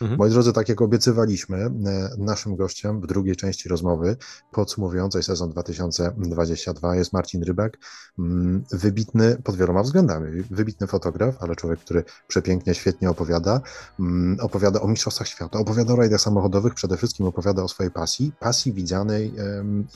Mhm. Moi drodzy, tak jak obiecywaliśmy, e, naszym gościem w drugiej części rozmowy podsumowującej sezon 2022 jest Marcin Rybak, mm, wybitny pod wieloma względami, wybitny fotograf, ale człowiek, który przepięknie, świetnie opowiada, mm, opowiada o mistrzostwach świata, opowiada o rajdach samochodowych, przede wszystkim opowiada o swojej pasji, pasji widzianej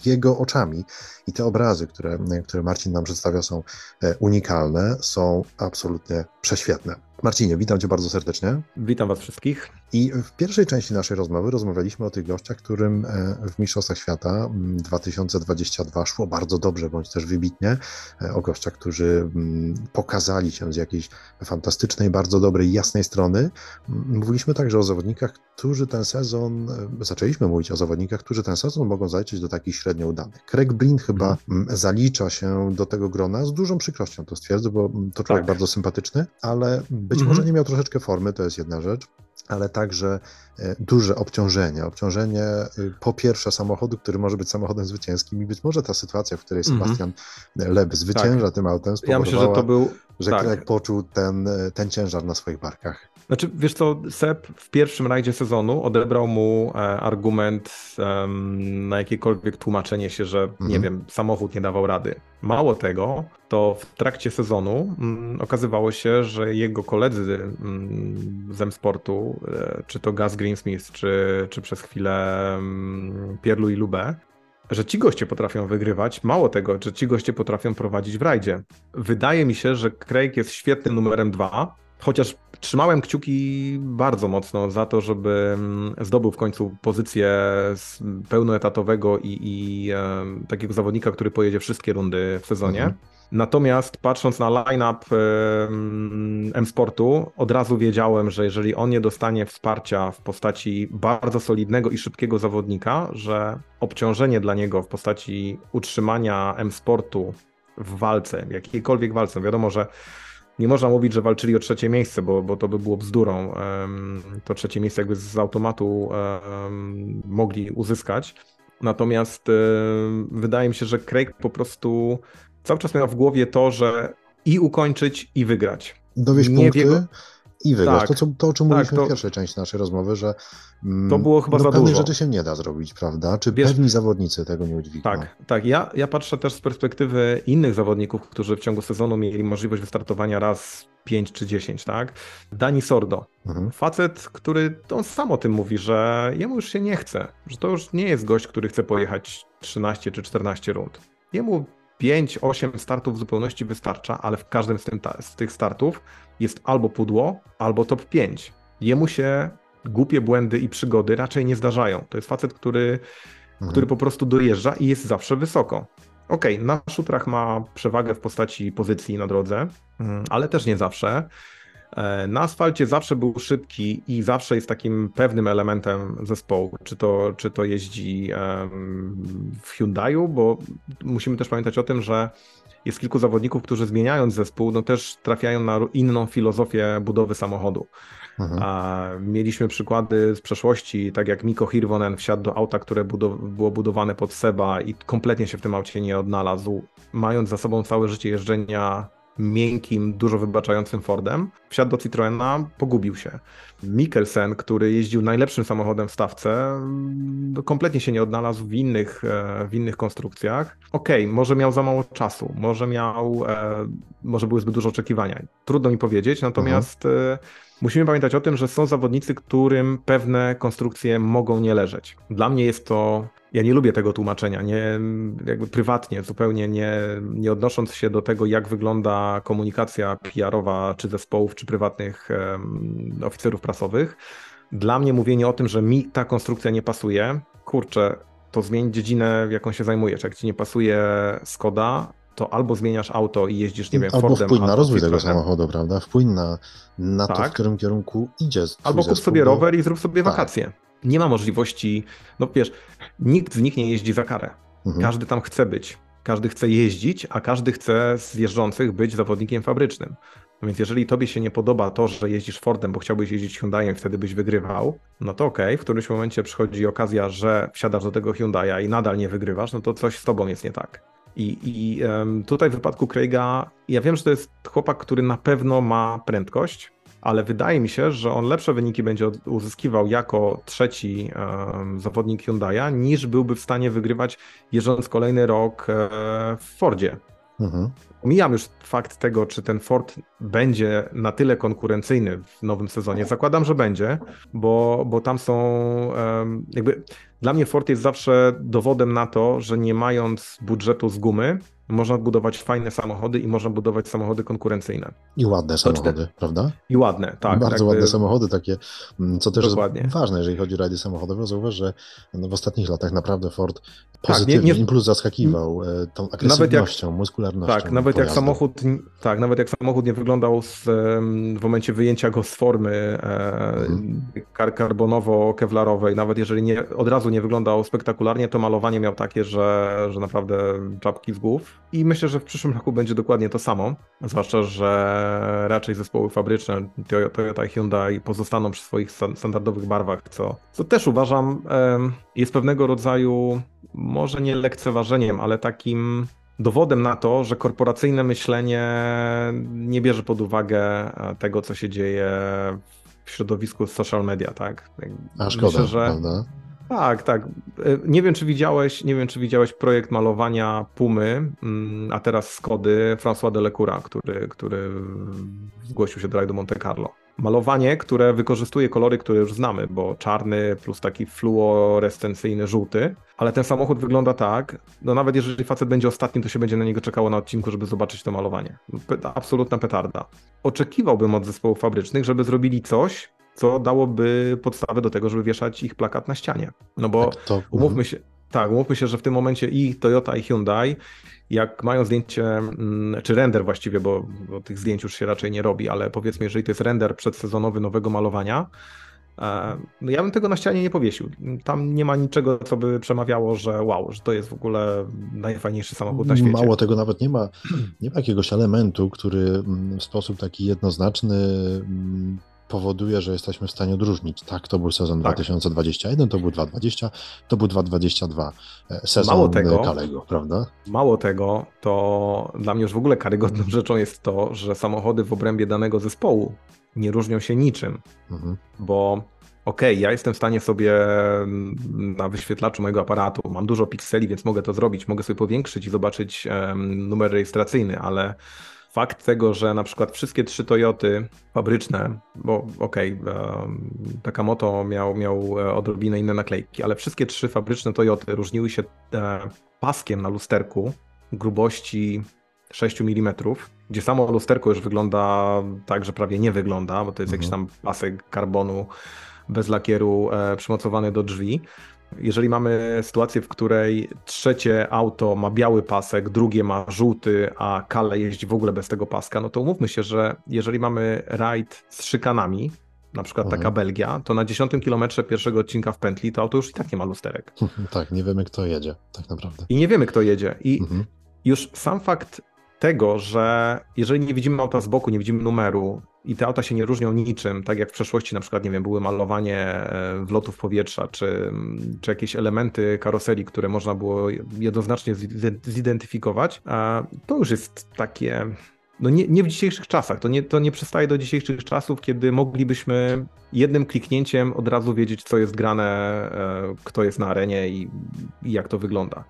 jego oczami i te obrazy, które, które Marcin nam przedstawia są e, unikalne, są absolutnie prześwietne. Marcinie, witam Cię bardzo serdecznie. Witam Was wszystkich. I w pierwszej części naszej rozmowy rozmawialiśmy o tych gościach, którym e, w Mistrzostwach Świata 2022 mm, szło bardzo dobrze, bądź też wybitnie, e, o gościach, którzy mm, pokazali się z jakiejś fantastycznej, bardzo dobrej, jasnej strony. Mówiliśmy także o zawodnikach, którzy ten sezon, e, zaczęliśmy mówić o zawodnikach, którzy ten sezon mogą zaliczyć do takich średnio udanych. Craig Blin chyba mhm. zalicza się do tego grona, z dużą przykrością to stwierdzę, bo to człowiek tak. bardzo sympatyczny, ale być mhm. może nie miał troszeczkę formy, to jest jedna rzecz ale także e, duże obciążenie. Obciążenie y, po pierwsze samochodu, który może być samochodem zwycięskim i być może ta sytuacja, w której mhm. Sebastian mm. Leb zwycięża tak. tym autem, spowodowała, ja myślę, że to był że tak. poczuł ten, e, ten ciężar na swoich barkach. Znaczy, wiesz co, Seb w pierwszym rajdzie sezonu odebrał mu e, argument um, na jakiekolwiek tłumaczenie się, że mhm. nie wiem, samochód nie dawał rady. Mało tego, to w trakcie sezonu um, okazywało się, że jego koledzy um, z M-Sportu, e, czy to Gaz Greensmith, czy, czy przez chwilę um, Pierlu i Lube, że ci goście potrafią wygrywać. Mało tego, że ci goście potrafią prowadzić w rajdzie. Wydaje mi się, że Craig jest świetnym numerem dwa, chociaż trzymałem kciuki bardzo mocno za to, żeby mm, zdobył w końcu pozycję pełnoetatowego i, i e, takiego zawodnika, który pojedzie wszystkie rundy w sezonie. Mhm. Natomiast patrząc na line-up M-Sportu, od razu wiedziałem, że jeżeli on nie dostanie wsparcia w postaci bardzo solidnego i szybkiego zawodnika, że obciążenie dla niego w postaci utrzymania M-Sportu w walce, jakiejkolwiek walce, wiadomo, że nie można mówić, że walczyli o trzecie miejsce, bo, bo to by było bzdurą. To trzecie miejsce jakby z automatu mogli uzyskać. Natomiast wydaje mi się, że Craig po prostu cały czas miał w głowie to, że i ukończyć, i wygrać. Dowieść nie punkty jego... i wygrać. Tak, to, co, to, o czym tak, mówiliśmy to... w pierwszej części naszej rozmowy, że mm, to było chyba no, za pewnych dużo. rzeczy się nie da zrobić, prawda? Czy Wiesz, pewni zawodnicy tego nie udźwigną? Tak, tak. Ja, ja patrzę też z perspektywy innych zawodników, którzy w ciągu sezonu mieli możliwość wystartowania raz 5 czy 10, tak? Dani Sordo. Mhm. Facet, który on sam o tym mówi, że jemu już się nie chce, że to już nie jest gość, który chce pojechać 13 czy 14 rund. Jemu 5-8 startów w zupełności wystarcza, ale w każdym z, tym, z, tych startów jest albo pudło, albo top 5. Jemu się głupie błędy i przygody raczej nie zdarzają. To jest facet, który, mhm. który po prostu dojeżdża i jest zawsze wysoko. Okej, okay, na szutrach ma przewagę w postaci pozycji na drodze, mm, ale też nie zawsze. E, na asfalcie zawsze był szybki i zawsze jest takim pewnym elementem zespołu, czy to, czy to jeździ w Hyundaiu, bo musimy też pamiętać o tym, że jest kilku zawodników, którzy zmieniając zespół, no też trafiają na inną filozofię budowy samochodu. Mhm. Mieliśmy przykłady z przeszłości, tak jak Miko Hirvonen wsiadł do auta, które budow było budowane pod Seba i kompletnie się w tym aucie nie odnalazł, mając za sobą całe życie jeżdżenia miękkim, dużo wybaczającym Fordem, wsiadł do Citroena, pogubił się. Mikkelsen, który jeździł najlepszym samochodem w stawce, no, kompletnie się nie odnalazł w innych, e, w innych konstrukcjach. Okej, okay, może miał za mało czasu, może miał, e, może były zbyt duże oczekiwania. Trudno mi powiedzieć, natomiast mhm. musimy pamiętać o tym, że są zawodnicy, którym pewne konstrukcje mogą nie leżeć. Dla mnie jest to ja nie lubię tego tłumaczenia, nie, jakby prywatnie, zupełnie nie, nie odnosząc się do tego, jak wygląda komunikacja PR-owa czy zespołów, czy prywatnych um, oficerów prasowych. Dla mnie mówienie o tym, że mi ta konstrukcja nie pasuje, kurczę, to zmień dziedzinę, jaką się zajmujesz. Jak ci nie pasuje Skoda, to albo zmieniasz auto i jeździsz, nie wiem, albo Fordem. wpłyń na rozwój tego samochodu, prawda? Wpłyń na, na tak. to, w którym kierunku idzie. Albo kup sobie rower i zrób sobie tak. wakacje nie ma możliwości, no wiesz, nikt z nich nie jeździ za karę. Mhm. Każdy tam chce być. Każdy chce jeździć, a każdy chce z jeżdżących być zawodnikiem fabrycznym. No więc jeżeli tobie się nie podoba to, że jeździsz Fordem, bo chciałbyś jeździć Hyundaiem, wtedy byś wygrywał, no to okej, okay, w którymś momencie przychodzi okazja, że wsiadasz do tego Hyundai'a i nadal nie wygrywasz, no to coś z tobą jest nie tak. I, i tutaj w wypadku Craiga, ja wiem, że to jest chłopak, który na pewno ma prędkość, ale wydaje mi się, że on lepsze wyniki będzie uzyskiwał jako trzeci um, zawodnik Hyundai'a, niż byłby w stanie wygrywać jeżdżąc kolejny rok e, w Fordzie. Mhm. Omijam już fakt tego, czy ten Ford będzie na tyle konkurencyjny w nowym sezonie. Zakładam, że będzie, bo, bo tam są um, jakby. Dla mnie Ford jest zawsze dowodem na to, że nie mając budżetu z gumy, można budować fajne samochody i można budować samochody konkurencyjne. I ładne samochody, prawda? I ładne, tak. Bardzo ładne samochody takie, mm, co też Dokładnie. jest ważne, jeżeli chodzi o rajdy samochodowe. Zauważ, że no w ostatnich latach naprawdę Ford pozytywnie, tak, nie, nie... impuls zaskakiwał e, tą agresywnością, jak, muskularnością. Tak, nawet jak samochód, tak, nawet jak samochód nie wyglądał z, w momencie wyjęcia go z formy e, mhm. kar karbonowo-kewlarowej, nawet jeżeli nie, od razu nie wyglądał spektakularnie, to malowanie miał takie, że, że naprawdę czapki z głów. I myślę, że w przyszłym roku będzie dokładnie to samo, zwłaszcza, że raczej zespoły fabryczne Toyota i Hyundai pozostaną przy swoich standardowych barwach, co, co też uważam jest pewnego rodzaju, może nie lekceważeniem, ale takim dowodem na to, że korporacyjne myślenie nie bierze pod uwagę e, tego, co się dzieje w środowisku social media, tak? A szkoda, Myślę, że... prawda? Tak, tak. E, nie wiem, czy widziałeś, nie wiem, czy widziałeś projekt malowania Pumy, mm, a teraz Skody François Delecoura, który, który zgłosił się do rajdu Monte Carlo. Malowanie, które wykorzystuje kolory, które już znamy, bo czarny plus taki fluorescencyjny żółty, ale ten samochód wygląda tak, no nawet jeżeli facet będzie ostatnim, to się będzie na niego czekało na odcinku, żeby zobaczyć to malowanie. Absolutna petarda. Oczekiwałbym od zespołów fabrycznych, żeby zrobili coś, co dałoby podstawę do tego, żeby wieszać ich plakat na ścianie. No bo tak, to... umówmy się, tak, umówmy się, że w tym momencie i Toyota i Hyundai, jak mają zdjęcie, mm, czy render właściwie, bo, bo tych zdjęć już się raczej nie robi, ale powiedzmy, jeżeli to jest render przedsezonowy nowego malowania, e, no ja bym tego na ścianie nie powiesił. Tam nie ma niczego, co by przemawiało, że wow, że to jest w ogóle najfajniejszy samochód na świecie. Mało tego, nawet nie ma, nie ma jakiegoś elementu, który mm, w sposób taki jednoznaczny mm, powoduje, że jesteśmy w stanie odróżnić. Tak, to był sezon tak. 2021, to był 2020, to był 2022. E, sezon mało tego, Kalego, prawda? Mało tego, to dla mnie już w ogóle karygodną rzeczą jest to, że samochody w obrębie danego zespołu nie różnią się niczym, mhm. bo okej, okay, ja jestem w stanie sobie na wyświetlaczu mojego aparatu, mam dużo pikseli, więc mogę to zrobić, mogę sobie powiększyć i zobaczyć um, numer rejestracyjny, ale fakt tego, że na przykład wszystkie trzy Toyoty fabryczne, bo okej, okay, Takamoto miał, miał e, odrobinę inne naklejki, ale wszystkie trzy fabryczne Toyoty różniły się e, paskiem na lusterku grubości 6 mm, gdzie samo lusterko już wygląda tak, że prawie nie wygląda, bo to jest mhm. jakiś tam pasek karbonu bez lakieru e, przymocowany do drzwi. Jeżeli mamy sytuację, w której trzecie auto ma biały pasek, drugie ma żółty, a Kale jeździ w ogóle bez tego paska, no to umówmy się, że jeżeli mamy rajd z szykanami, na przykład mhm. taka Belgia, to na 10 kilometrze pierwszego odcinka w pętli to auto już i tak nie ma lusterek. tak, nie wiemy kto jedzie, tak naprawdę. I nie wiemy kto jedzie. I mhm. już sam fakt tego, że jeżeli nie widzimy auta z boku, nie widzimy numeru i te auta się nie różnią niczym, tak jak w przeszłości na przykład, nie wiem, były malowanie e, wlotów powietrza, czy, czy jakieś elementy karoserii, które można było jednoznacznie zidentyfikować, to już jest takie no nie, nie, w dzisiejszych czasach. To nie, to nie przystaje do dzisiejszych czasów, kiedy moglibyśmy jednym kliknięciem od razu wiedzieć, co jest grane, e, kto jest na arenie i, i jak to wygląda.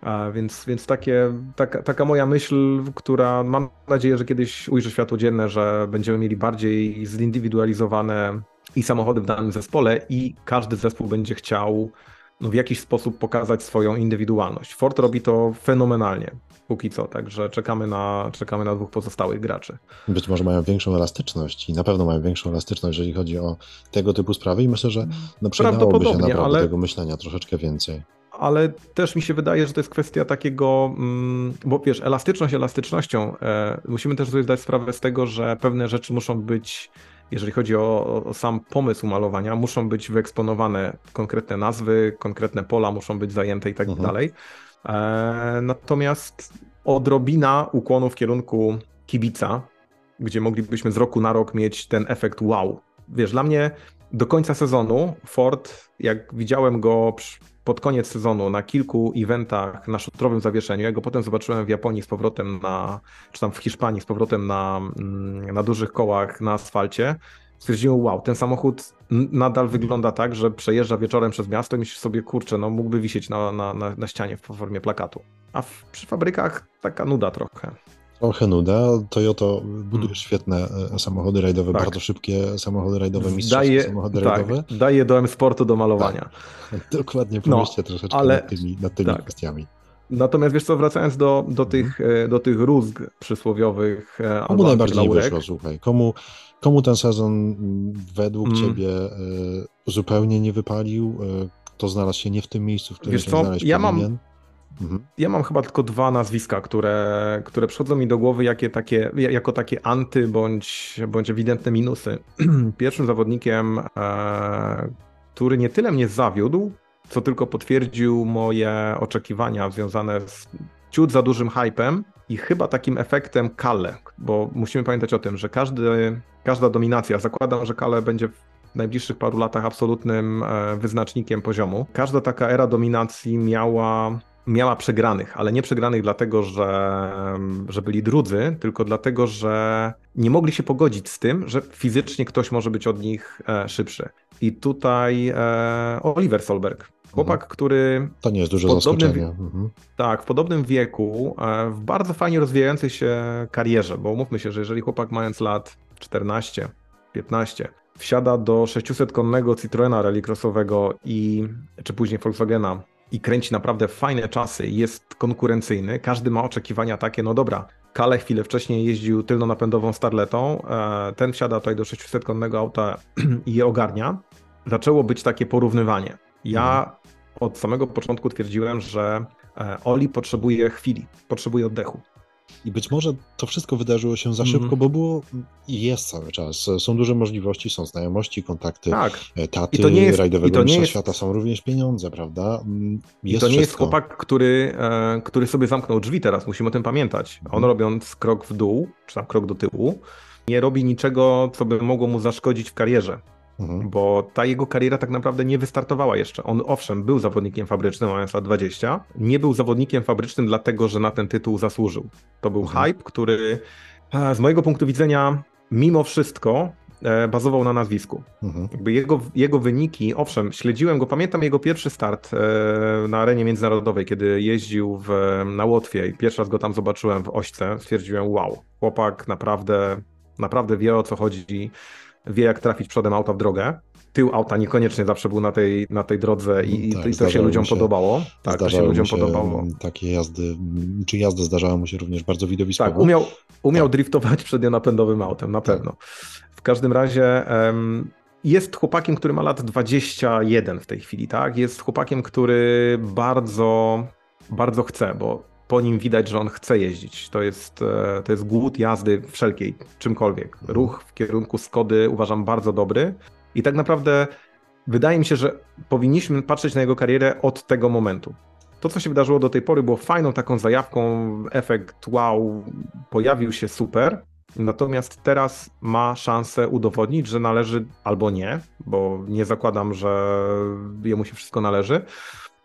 A więc, więc takie, taka, taka moja myśl, która mam nadzieję, że kiedyś ujrzy światło dzienne, że będziemy mieli bardziej zindywidualizowane i samochody w danym zespole i każdy zespół będzie chciał no, w jakiś sposób pokazać swoją indywidualność. Ford robi to fenomenalnie, póki co, także czekamy na, czekamy na dwóch pozostałych graczy. Być może mają większą elastyczność i na pewno mają większą elastyczność, jeżeli chodzi o tego typu sprawy i myślę, że no, przydałoby się naprawdę ale... tego myślenia troszeczkę więcej ale też mi się wydaje, że to jest kwestia takiego, mm, bo wiesz, elastyczność elastycznością, e, musimy też sobie zdać sprawę z tego, że pewne rzeczy muszą być, jeżeli chodzi o, o sam pomysł malowania, muszą być wyeksponowane konkretne nazwy, konkretne pola muszą być zajęte i tak mhm. dalej. E, natomiast odrobina ukłonu w kierunku kibica, gdzie moglibyśmy z roku na rok mieć ten efekt wow. Wiesz, dla mnie do końca sezonu Ford, jak widziałem go pod koniec sezonu na kilku eventach na szutrowym zawieszeniu. Ja go potem zobaczyłem w Japonii z powrotem na, czy tam w Hiszpanii z powrotem na, mm, na dużych kołach na asfalcie. Stwierdziłem, wow, ten samochód nadal wygląda tak, że przejeżdża wieczorem przez miasto i myślisz sobie, kurczę, no mógłby wisieć na, na, na, na ścianie w formie plakatu. A w, przy fabrykach taka nuda trochę. Trochę nuda. Toyota buduje hmm. świetne e, samochody rajdowe, tak. bardzo szybkie samochody rajdowe, mistrzowskie daje, samochody tak, rajdowe. Daje do M-Sportu do malowania. Tak. Dokładnie, pomyślcie no, troszeczkę ale, nad tymi, nad tymi tak. kwestiami. Natomiast wiesz co, wracając do, do, mhm. tych, hmm. do tych rózg przysłowiowych. E, komu najbardziej wyszło, słuchaj? Komu, komu ten sezon według hmm. ciebie zupełnie nie wypalił? Kto znalazł się nie w tym miejscu, w którym wiesz się co? znaleźć ja powinien? mam Mhm. Ja mam chyba tylko dwa nazwiska, które, które przychodzą mi do głowy jakie takie, jako takie anty bądź, bądź ewidentne minusy. Pierwszym zawodnikiem, e, który nie tyle mnie zawiódł, co tylko potwierdził moje oczekiwania związane z ciut za dużym hypem i chyba takim efektem Kale, bo musimy pamiętać o tym, że każdy, każda dominacja, zakładam, że Kale będzie w najbliższych paru latach absolutnym e, wyznacznikiem poziomu. Każda taka era dominacji miała miała przegranych, ale nie przegranych dlatego, że, że byli drudzy, tylko dlatego, że nie mogli się pogodzić z tym, że fizycznie ktoś może być od nich e, szybszy. I tutaj e, Oliver Solberg, chłopak, mhm. który. To nie jest duże zaskoczenie. Mhm. Tak, w podobnym wieku, e, w bardzo fajnie rozwijającej się karierze, bo umówmy się, że jeżeli chłopak mając lat 14, 15, wsiada do 600-konnego Citroena rallycrossowego i czy później Volkswagena i kręci naprawdę fajne czasy, jest konkurencyjny, każdy ma oczekiwania takie, no dobra, Kale chwilę wcześniej jeździł tylno-napędową Starletą, e, ten wsiada tutaj do 600-konnego auta i je ogarnia. Zaczęło być takie porównywanie. Ja mhm. od samego początku twierdziłem, że e, Oli potrzebuje chwili, potrzebuje oddechu. I być może to wszystko wydarzyło się za szybko, mm. bo było i jest cały czas. Są duże możliwości, są znajomości, kontakty, tak. E, taty, I to nie jest, rajdowego i to nie jest, świata, są również pieniądze, prawda? Mm, jest I to nie jest chłopak, który, e, który sobie zamknął drzwi teraz, musimy o tym pamiętać. On mm. robiąc krok w dół, czy tam krok do tyłu, nie robi niczego, co by mogło mu zaszkodzić w karierze. Mhm. Bo ta jego kariera tak naprawdę nie wystartowała jeszcze. On owszem, był zawodnikiem fabrycznym, mając lat 20, nie był zawodnikiem fabrycznym dlatego, że na ten tytuł zasłużył. To był mhm. hype, który e, z mojego punktu widzenia, mimo wszystko, e, bazował na nazwisku. Mhm. Jakby jego, jego wyniki, owszem, śledziłem go, pamiętam jego pierwszy start e, na arenie międzynarodowej, kiedy jeździł w, na Łotwie i pierwszy raz go tam zobaczyłem w Ośce, stwierdziłem, wow, chłopak naprawdę, naprawdę wie o co chodzi wie jak trafić przodem auta w drogę. Tył auta niekoniecznie zawsze był na tej, na tej drodze i, tak, i to się ludziom się, podobało. Tak, to się ludziom się podobało. Takie jazdy, czy jazdy zdarzały mu się również bardzo widowiskowo. Tak, umiał, umiał tak. driftować przednionapędowym autem, na tak. pewno. W każdym razie um, jest chłopakiem, który ma lat 21 w tej chwili, tak? Jest chłopakiem, który bardzo, bardzo chce, bo po nim widać, że on chce jeździć. To jest, e, to jest głód jazdy wszelkiej, czymkolwiek. Ruch w kierunku Skody uważam bardzo dobry i tak naprawdę wydaje mi się, że powinniśmy patrzeć na jego karierę od tego momentu. To, co się wydarzyło do tej pory, było fajną taką zajawką, efekt wow, pojawił się super. Natomiast teraz ma szansę udowodnić, że należy albo nie, bo nie zakładam, że jemu się wszystko należy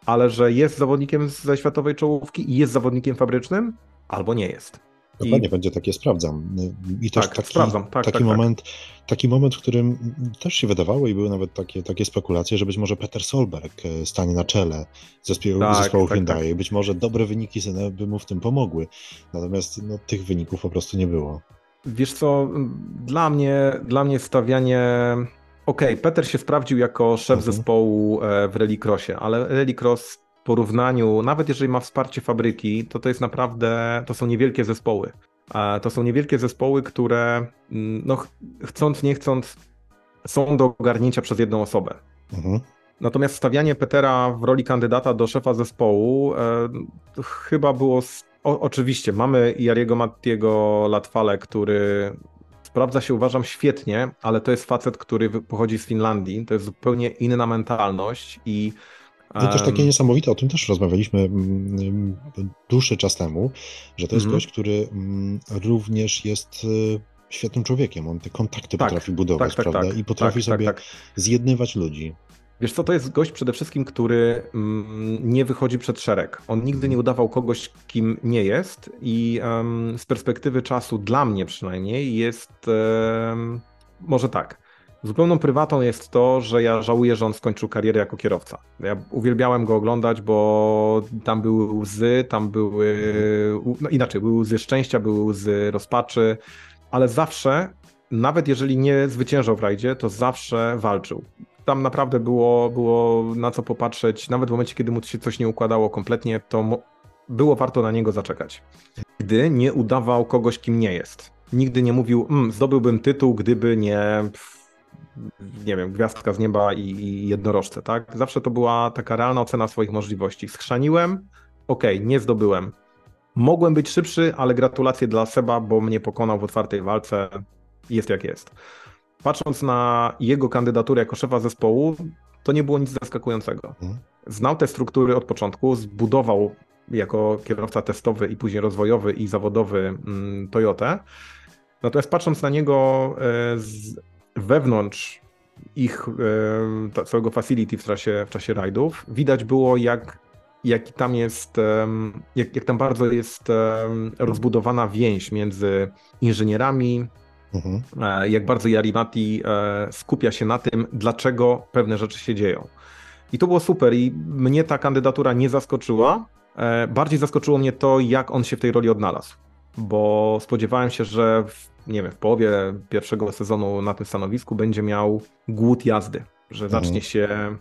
ale że jest zawodnikiem ze światowej czołówki i jest zawodnikiem fabrycznym, albo nie jest. Dokładnie, I... będzie takie sprawdzam. I też tak, taki, sprawdzam. Tak, taki, tak, moment, tak. taki moment, w którym też się wydawało i były nawet takie, takie spekulacje, że być może Peter Solberg e, stanie na czele zespołu, tak, zespołu tak, Hyundai. Tak. Być może dobre wyniki by mu w tym pomogły. Natomiast no, tych wyników po prostu nie było. Wiesz co, dla mnie, dla mnie stawianie Okej, okay, Peter się sprawdził jako szef mhm. zespołu e, w Rallycrossie, ale Rallycross w porównaniu, nawet jeżeli ma wsparcie fabryki, to to jest naprawdę, to są niewielkie zespoły. To są niewielkie zespoły, które mm, no, chcąc, nie chcąc, są do ogarnięcia przez jedną osobę. Mhm. Natomiast stawianie Petera w roli kandydata do szefa zespołu e, chyba było. O, oczywiście, mamy Jariego Mattiego Latwale, który sprawdza się, uważam, świetnie, ale to jest facet, który pochodzi z Finlandii, to jest zupełnie inna mentalność i to też takie niesamowite, o tym też rozmawialiśmy mm, mm, dłuższy czas temu, że to jest mm -hmm. gość, który mm, również jest y, świetnym człowiekiem. On te kontakty tak, potrafi budować, tak, tak, prawda? Tak. I potrafi tak, tak, sobie zjednywać ludzi. Wiesz co, to jest gość przede wszystkim, który mm, nie wychodzi przed szereg. On nigdy nie udawał kogoś, kim nie jest i z perspektywy czasu, dla mnie przynajmniej, jest może tak. Zupełną prywatą jest to, że ja żałuję, że on skończył karierę jako kierowca. Ja uwielbiałem go oglądać, bo tam były łzy, tam były, no inaczej, były łzy szczęścia, były łzy rozpaczy, ale zawsze, nawet jeżeli nie zwyciężał w rajdzie, to zawsze walczył tam naprawdę było, było na co popatrzeć. Nawet w momencie, kiedy mu się coś nie układało kompletnie, to było warto na niego zaczekać. Gdy nie udawał kogoś, kim nie jest. Nigdy nie mówił, mmm, zdobyłbym tytuł, gdyby nie, nie wiem, gwiazdka z nieba i, i jednorożce, tak? Zawsze to była taka realna ocena swoich możliwości. Schrzaniłem, okej, okay, nie zdobyłem. Mogłem być szybszy, ale gratulacje dla Seba, bo mnie pokonał w otwartej walce. Jest jak jest patrząc na jego kandydaturę jako szefa zespołu, to nie było nic zaskakującego. Mhm. Znał te struktury od początku, zbudował jako kierowca testowy i później rozwojowy i zawodowy mm, Toyotę. Natomiast patrząc na niego e, z wewnątrz ich e, całego facility w czasie, w czasie rajdów, widać było jak, jak tam jest, jak, jak tam bardzo jest rozbudowana więź między inżynierami, Mhm. E, jak bardzo Jarimati e, skupia się na tym, dlaczego pewne rzeczy się dzieją. I to było super i mnie ta kandydatura nie zaskoczyła. E, bardziej zaskoczyło mnie to, jak on się w tej roli odnalazł. Bo spodziewałem się, że w, nie wiem, w połowie pierwszego sezonu na tym stanowisku będzie miał głód jazdy, że zacznie mhm. się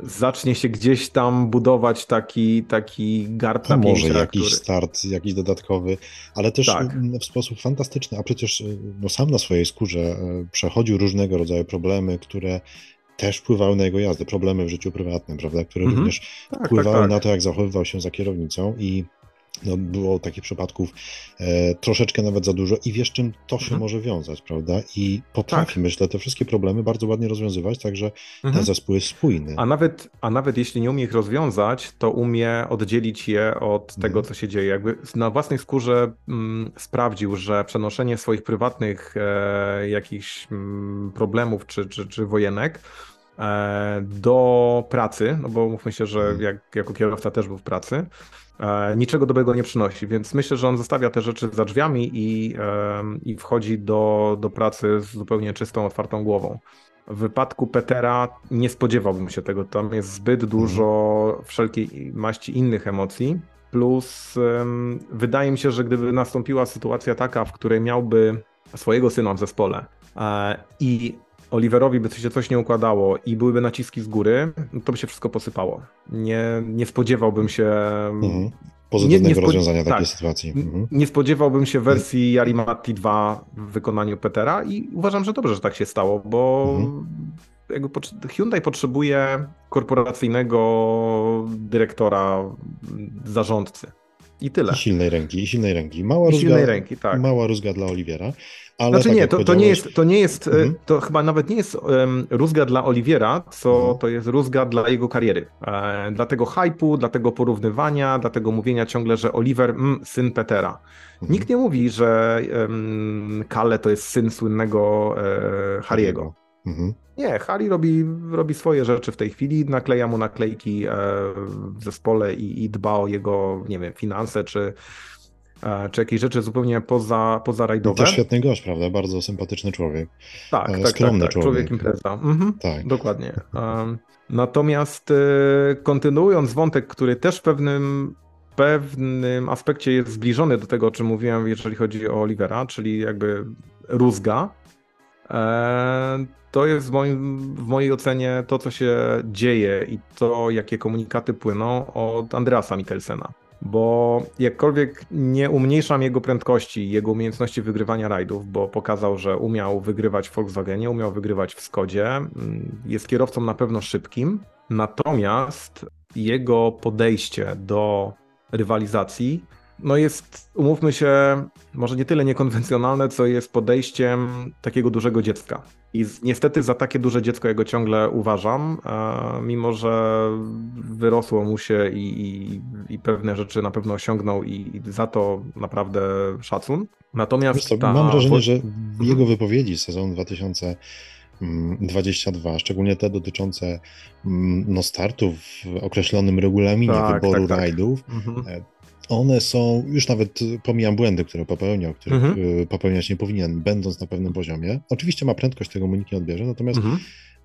zacznie się gdzieś tam budować taki, taki garb na Może jakiś który... start, jakiś dodatkowy, ale też tak. w sposób fantastyczny, a przecież no, sam na swojej skórze e, przechodził różnego rodzaju problemy, które też wpływały na jego jazdę, problemy w życiu prywatnym, prawda, które mm -hmm. również tak, wpływały tak, tak. na to, jak zachowywał się za kierownicą i no, było takich przypadków e, troszeczkę nawet za dużo i wiesz, czym to się mhm. może wiązać, prawda? I potrafi, tak. myślę, te wszystkie problemy bardzo ładnie rozwiązywać, także mhm. ten zespół jest spójny. A nawet, a nawet jeśli nie umie ich rozwiązać, to umie oddzielić je od tego, mhm. co się dzieje. Jakby na własnej skórze mm, sprawdził, że przenoszenie swoich prywatnych e, jakichś mm, problemów czy, czy, czy wojenek e, do pracy, no bo mówmy się, że mhm. jak, jako kierowca też był w pracy, niczego dobrego nie przynosi, więc myślę, że on zostawia te rzeczy za drzwiami i, i wchodzi do, do pracy z zupełnie czystą, otwartą głową. W wypadku Petera nie spodziewałbym się tego. Tam jest zbyt dużo mhm. wszelkiej maści innych emocji. Plus wydaje mi się, że gdyby nastąpiła sytuacja taka, w której miałby swojego syna w zespole e, i Oliverowi by się coś nie układało i byłyby naciski z góry, to by się wszystko posypało. Nie, nie spodziewałbym się. Mhm. Pozytywnego nie, nie rozwiązania takiej tak, sytuacji. Mhm. Nie spodziewałbym się wersji Yarimati 2 w wykonaniu Petera i uważam, że dobrze, że tak się stało, bo mhm. jakby Hyundai potrzebuje korporacyjnego dyrektora, zarządcy. I tyle. I silnej ręki, i silnej ręki. Mała, I rózga, silnej ręki, tak. mała rózga dla Oliwiera. Ale znaczy tak nie, to, to, nie jest, to nie jest, e, mhm. to chyba nawet nie jest um, rózga dla Oliwiera, co mhm. to jest rózga dla jego kariery. E, dla tego hypu, dla tego porównywania, dla tego mówienia ciągle, że Oliver, mm, syn Petera. Mhm. Nikt nie mówi, że um, Kale to jest syn słynnego e, Harry'ego. Mhm. Nie, Harry robi, robi swoje rzeczy w tej chwili, nakleja mu naklejki e, w zespole i, i dba o jego, nie wiem, finanse czy czy jakieś rzeczy zupełnie poza, poza rajdowe. To świetny gość, prawda? Bardzo sympatyczny człowiek. Tak, e, tak, tak, tak, człowiek. impreza. Mhm, tak. Dokładnie. E, natomiast kontynuując wątek, który też w pewnym, pewnym aspekcie jest zbliżony do tego, o czym mówiłem, jeżeli chodzi o Olivera, czyli jakby rózga, to jest w, moim, w mojej ocenie to, co się dzieje i to, jakie komunikaty płyną od Andreasa Mikkelsena bo jakkolwiek nie umniejszam jego prędkości, jego umiejętności wygrywania rajdów, bo pokazał, że umiał wygrywać w Volkswagenie, umiał wygrywać w Skodzie, mm, jest kierowcą na pewno szybkim, natomiast jego podejście do rywalizacji no jest, umówmy się, może nie tyle niekonwencjonalne, co jest podejściem takiego dużego dziecka. I niestety za takie duże dziecko jego ciągle uważam, mimo że wyrosło mu się i, i, i, pewne rzeczy na pewno osiągnął i, za to naprawdę szacun. Natomiast co, ta... mam wrażenie, że w jego wypowiedzi z sezonu 2000 22, szczególnie te dotyczące mm, no, startów w określonym regulaminie tak, wyboru tak, tak. rajdów, mhm. One są, już nawet pomijam błędy, które popełniał, których mhm. popełniać nie powinien, będąc na pewnym poziomie. Oczywiście ma prędkość, tego mu nikt nie odbierze, natomiast mhm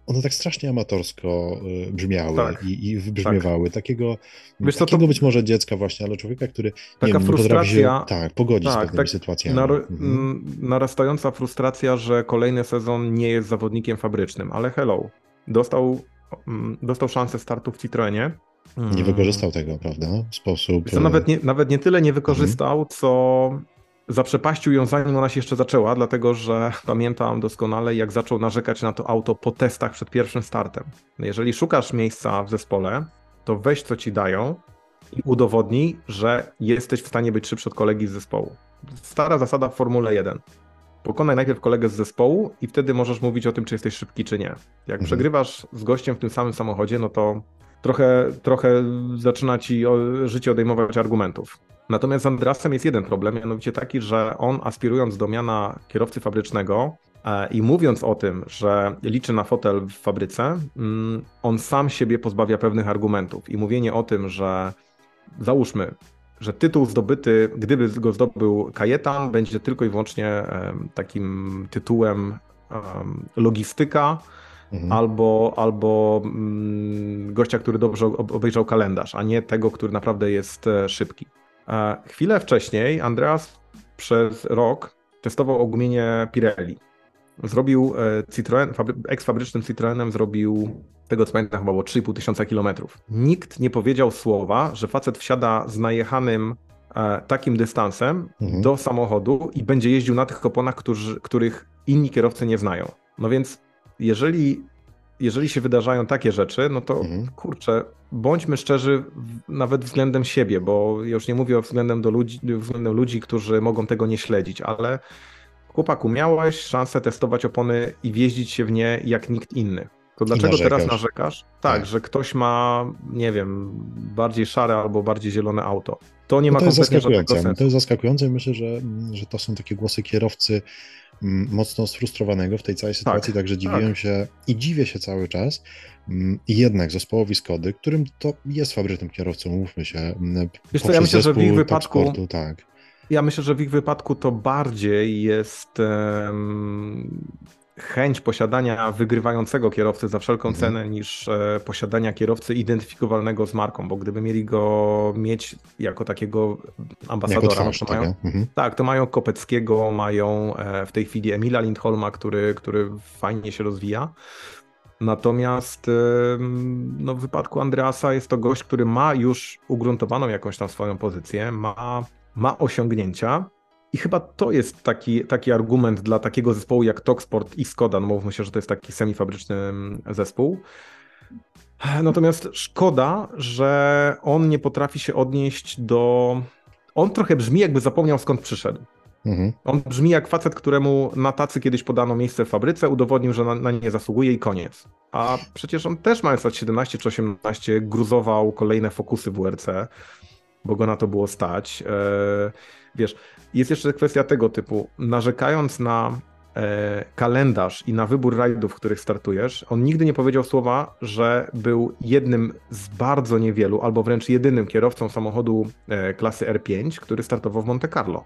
one tak strasznie amatorsko y, brzmiały tak, i, i wybrzmiewały. Tak. Takiego, Wiesz, takiego to... być może dziecka właśnie, ale człowieka, który Taka nie, wiem, potrafi się tak, pogodzić tak, z pewnymi tak, sytuacjami. Nar mhm. Narastająca frustracja, że kolejny sezon nie jest zawodnikiem fabrycznym, ale hello, dostał, dostał szansę startu w Citroenie. Nie wykorzystał tego, prawda? W sposób... To nawet nie, nawet nie tyle nie wykorzystał, mhm. co zaprzepaścił ją zanim ona się jeszcze zaczęła, dlatego że pamiętam doskonale, jak zaczął narzekać na to auto po testach przed pierwszym startem. Jeżeli szukasz miejsca w zespole, to weź co ci dają i udowodnij, że jesteś w stanie być szybszy od kolegi z zespołu. Stara zasada w Formule 1. Pokonaj najpierw kolegę z zespołu i wtedy możesz mówić o tym, czy jesteś szybki, czy nie. Jak mhm. przegrywasz z gościem w tym samym samochodzie, no to trochę, trochę zaczyna ci życie odejmować argumentów. Natomiast z Andrasem jest jeden problem, mianowicie taki, że on aspirując do miana kierowcy fabrycznego e, i mówiąc o tym, że liczy na fotel w fabryce, mm, on sam siebie pozbawia pewnych argumentów. I mówienie o tym, że załóżmy, że tytuł zdobyty, gdyby go zdobył Kajetan, będzie tylko i wyłącznie takim tytułem logistyka, mhm. albo, albo mm, gościa, który dobrze obejrzał kalendarz, a nie tego, który naprawdę jest e, szybki. Chwilę wcześniej Andreas przez rok testował ogumienie Pirelli. Zrobił e, Citroen, eks-fabrycznym Citroenem zrobił, tego co pamiętam, chyba było 3,5 tysiąca kilometrów. Nikt nie powiedział słowa, że facet wsiada z najechanym e, takim dystansem mhm. do samochodu i będzie jeździł na tych oponach, którzy, których inni kierowcy nie znają. No więc jeżeli jeżeli się wydarzają takie rzeczy, no to mhm. kurczę, bądźmy szczerzy nawet względem siebie, bo już nie mówię względem, do ludzi, względem ludzi, którzy mogą tego nie śledzić, ale chłopaku, miałeś szansę testować opony i wjeździć się w nie jak nikt inny. To dlaczego teraz narzekasz? Tak, tak, że ktoś ma, nie wiem, bardziej szare albo bardziej zielone auto. To nie no ma to jest zaskakujące. To jest zaskakujące i myślę, że, że to są takie głosy kierowcy mocno sfrustrowanego w tej całej sytuacji, tak, także dziwiłem tak. się i dziwię się cały czas. Mm, I jednak zespołowi Skody, którym to jest fabrycznym kierowcą, mówmy się. Mm, Wiesz co, ja myślę, że w ich wypadku. Sportu, tak. Ja myślę, że w ich wypadku to bardziej jest um, chęć posiadania wygrywającego kierowcy za wszelką mhm. cenę niż e, posiadania kierowcy identyfikowalnego z marką, bo gdyby mieli go mieć jako takiego ambasadora, jako twarz, to mają, mhm. tak, to mają Kopeckiego, mają e, w tej chwili Emila Lindholma, który, który fajnie się rozwija. Natomiast no, w wypadku Andreasa jest to gość, który ma już ugruntowaną jakąś tam swoją pozycję, ma, ma osiągnięcia, i chyba to jest taki, taki argument dla takiego zespołu jak Toksport i Skoda, no mówmy się, że to jest taki semifabryczny mm, zespół. Natomiast szkoda, że on nie potrafi się odnieść do. On trochę brzmi, jakby zapomniał skąd przyszedł. Mhm. On brzmi jak facet, któremu na tacy kiedyś podano miejsce w fabryce, udowodnił, że na, na nie zasługuje i koniec. A przecież on też mając lat 17 czy 18 gruzował kolejne fokusy WRC, bo go na to było stać. Eee, wiesz, jest jeszcze kwestia tego typu, narzekając na e, kalendarz i na wybór rajdów, w których startujesz, on nigdy nie powiedział słowa, że był jednym z bardzo niewielu, albo wręcz jedynym kierowcą samochodu e, klasy R5, który startował w Monte Carlo.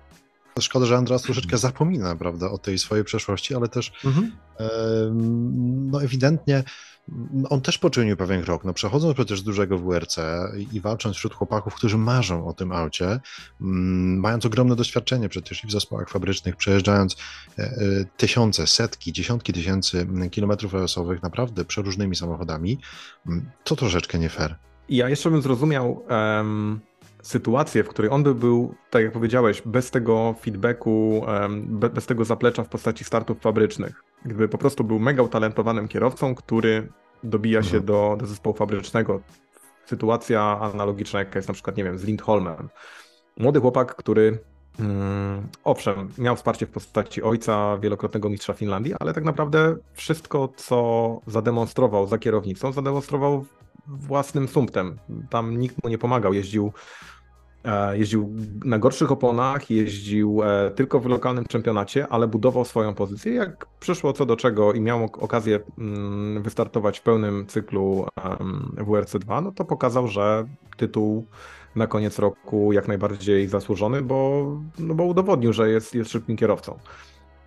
Szkoda, że Andras troszeczkę zapomina, prawda, o tej swojej przeszłości, ale też mhm. no ewidentnie on też poczynił pewien krok. No, przechodząc przecież z dużego WRC i, walcząc wśród chłopaków, którzy marzą o tym aucie, mm, mając ogromne doświadczenie przecież i w zespołach fabrycznych, przejeżdżając e, e, tysiące, setki, dziesiątki tysięcy kilometrów OS-owych naprawdę przeróżnymi samochodami, mm, to troszeczkę nie fair. Ja jeszcze bym zrozumiał um, sytuację, w której on by był, tak jak powiedziałeś, bez tego feedbacku, be, bez tego zaplecza w postaci startów fabrycznych gdyby po prostu był mega utalentowanym kierowcą, który dobija się mhm. do, do zespołu fabrycznego. Sytuacja analogiczna, jaka jest na przykład, nie wiem, z Lindholmem. Młody chłopak, który mm, owszem, miał wsparcie w postaci ojca, wielokrotnego mistrza Finlandii, ale tak naprawdę wszystko, co zademonstrował za kierownicą, zademonstrował własnym sumptem. Tam nikt mu nie pomagał. Jeździł E, jeździł na gorszych oponach, jeździł e, tylko w lokalnym czempionacie, ale budował swoją pozycję. Jak przyszło co do czego i miał okazję mm, wystartować w pełnym cyklu WRC2, no to pokazał, że tytuł na koniec roku jak najbardziej zasłużony, bo, no bo udowodnił, że jest, jest szybkim kierowcą.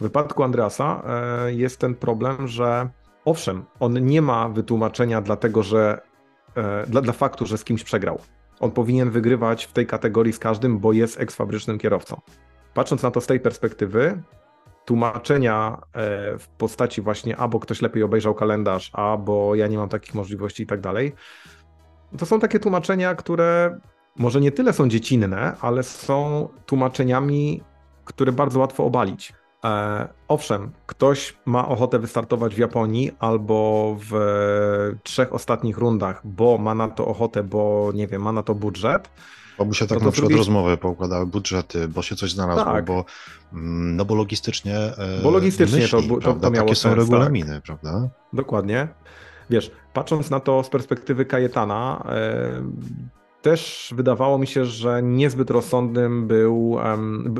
W wypadku Andreasa e, jest ten problem, że owszem, on nie ma wytłumaczenia dlatego, że dla, dla faktu, że z kimś przegrał on powinien wygrywać w tej kategorii z każdym, bo jest eksfabrycznym kierowcą. Patrząc na to z tej perspektywy, tłumaczenia e, w postaci właśnie albo ktoś lepiej obejrzał kalendarz, albo ja nie mam takich możliwości i tak dalej, to są takie tłumaczenia, które może nie tyle są dziecinne, ale są tłumaczeniami, które bardzo łatwo obalić. E, owszem, ktoś ma ochotę wystartować w Japonii albo w trzech ostatnich rundach, bo ma na to ochotę, bo nie wiem, ma na to budżet. Bo by się tak no na przykład drugiej... rozmowy poukładały, budżety, bo się coś znalazło, tak. bo, mm, no bo logistycznie. Bo logistycznie myśli, to, to, to miało Takie sens, są regulaminy, tak. prawda? Dokładnie. Wiesz, patrząc na to z perspektywy Kajetana, też wydawało mi się, że niezbyt rozsądnym był,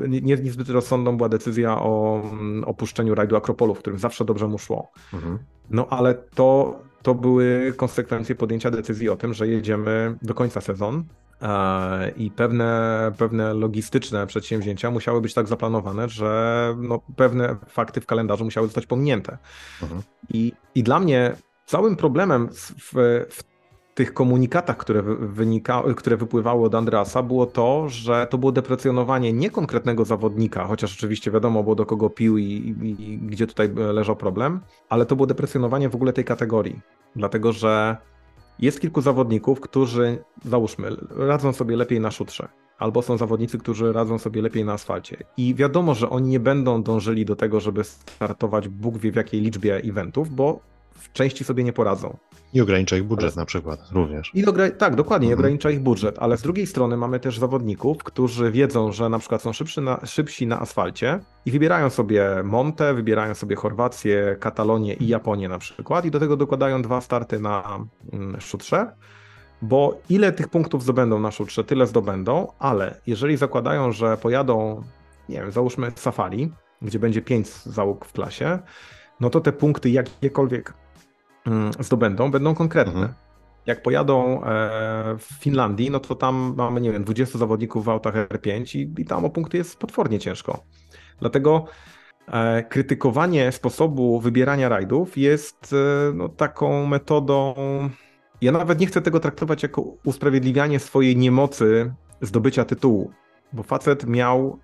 nie, niezbyt rozsądną była decyzja o mm, opuszczeniu rajdu Akropolu, w którym zawsze dobrze mu szło. Mhm. No ale to, to były konsekwencje podjęcia decyzji o tym, że jedziemy do końca sezon e, i pewne, pewne logistyczne przedsięwzięcia musiały być tak zaplanowane, że no, pewne fakty w kalendarzu musiały zostać pominięte. Mhm. I, I dla mnie całym problemem w, w tych komunikatach, które, wynika, które wypływały od Andrasa, było to, że to było deprecjonowanie nie konkretnego zawodnika, chociaż oczywiście wiadomo było do kogo pił i, i, i gdzie tutaj leżał problem, ale to było deprecjonowanie w ogóle tej kategorii. Dlatego, że jest kilku zawodników, którzy, załóżmy, radzą sobie lepiej na szutrze, albo są zawodnicy, którzy radzą sobie lepiej na asfalcie. I wiadomo, że oni nie będą dążyli do tego, żeby startować Bóg wie w jakiej liczbie eventów, bo w części sobie nie poradzą. I ogranicza ich budżet ale... na przykład również. I tak, dokładnie, mhm. ogranicza ich budżet, ale z drugiej strony mamy też zawodników, którzy wiedzą, że na przykład są szybszy na, szybsi na asfalcie i wybierają sobie Monte, wybierają sobie Chorwację, Katalonię i Japonię na przykład i do tego dokładają dwa starty na mm, szutrze, bo ile tych punktów zdobędą na szutrze, tyle zdobędą, ale jeżeli zakładają, że pojadą, nie wiem, załóżmy Safari, gdzie będzie pięć załóg w klasie, no to te punkty jakiekolwiek zdobędą, będą konkretne. Mhm. Jak pojadą e, w Finlandii, no to tam mamy, nie wiem, 20 zawodników w autach R5 i, i tam o punkty jest potwornie ciężko. Dlatego e, krytykowanie sposobu wybierania rajdów jest e, no, taką metodą. Ja nawet nie chcę tego traktować jako usprawiedliwianie swojej niemocy zdobycia tytułu, bo facet miał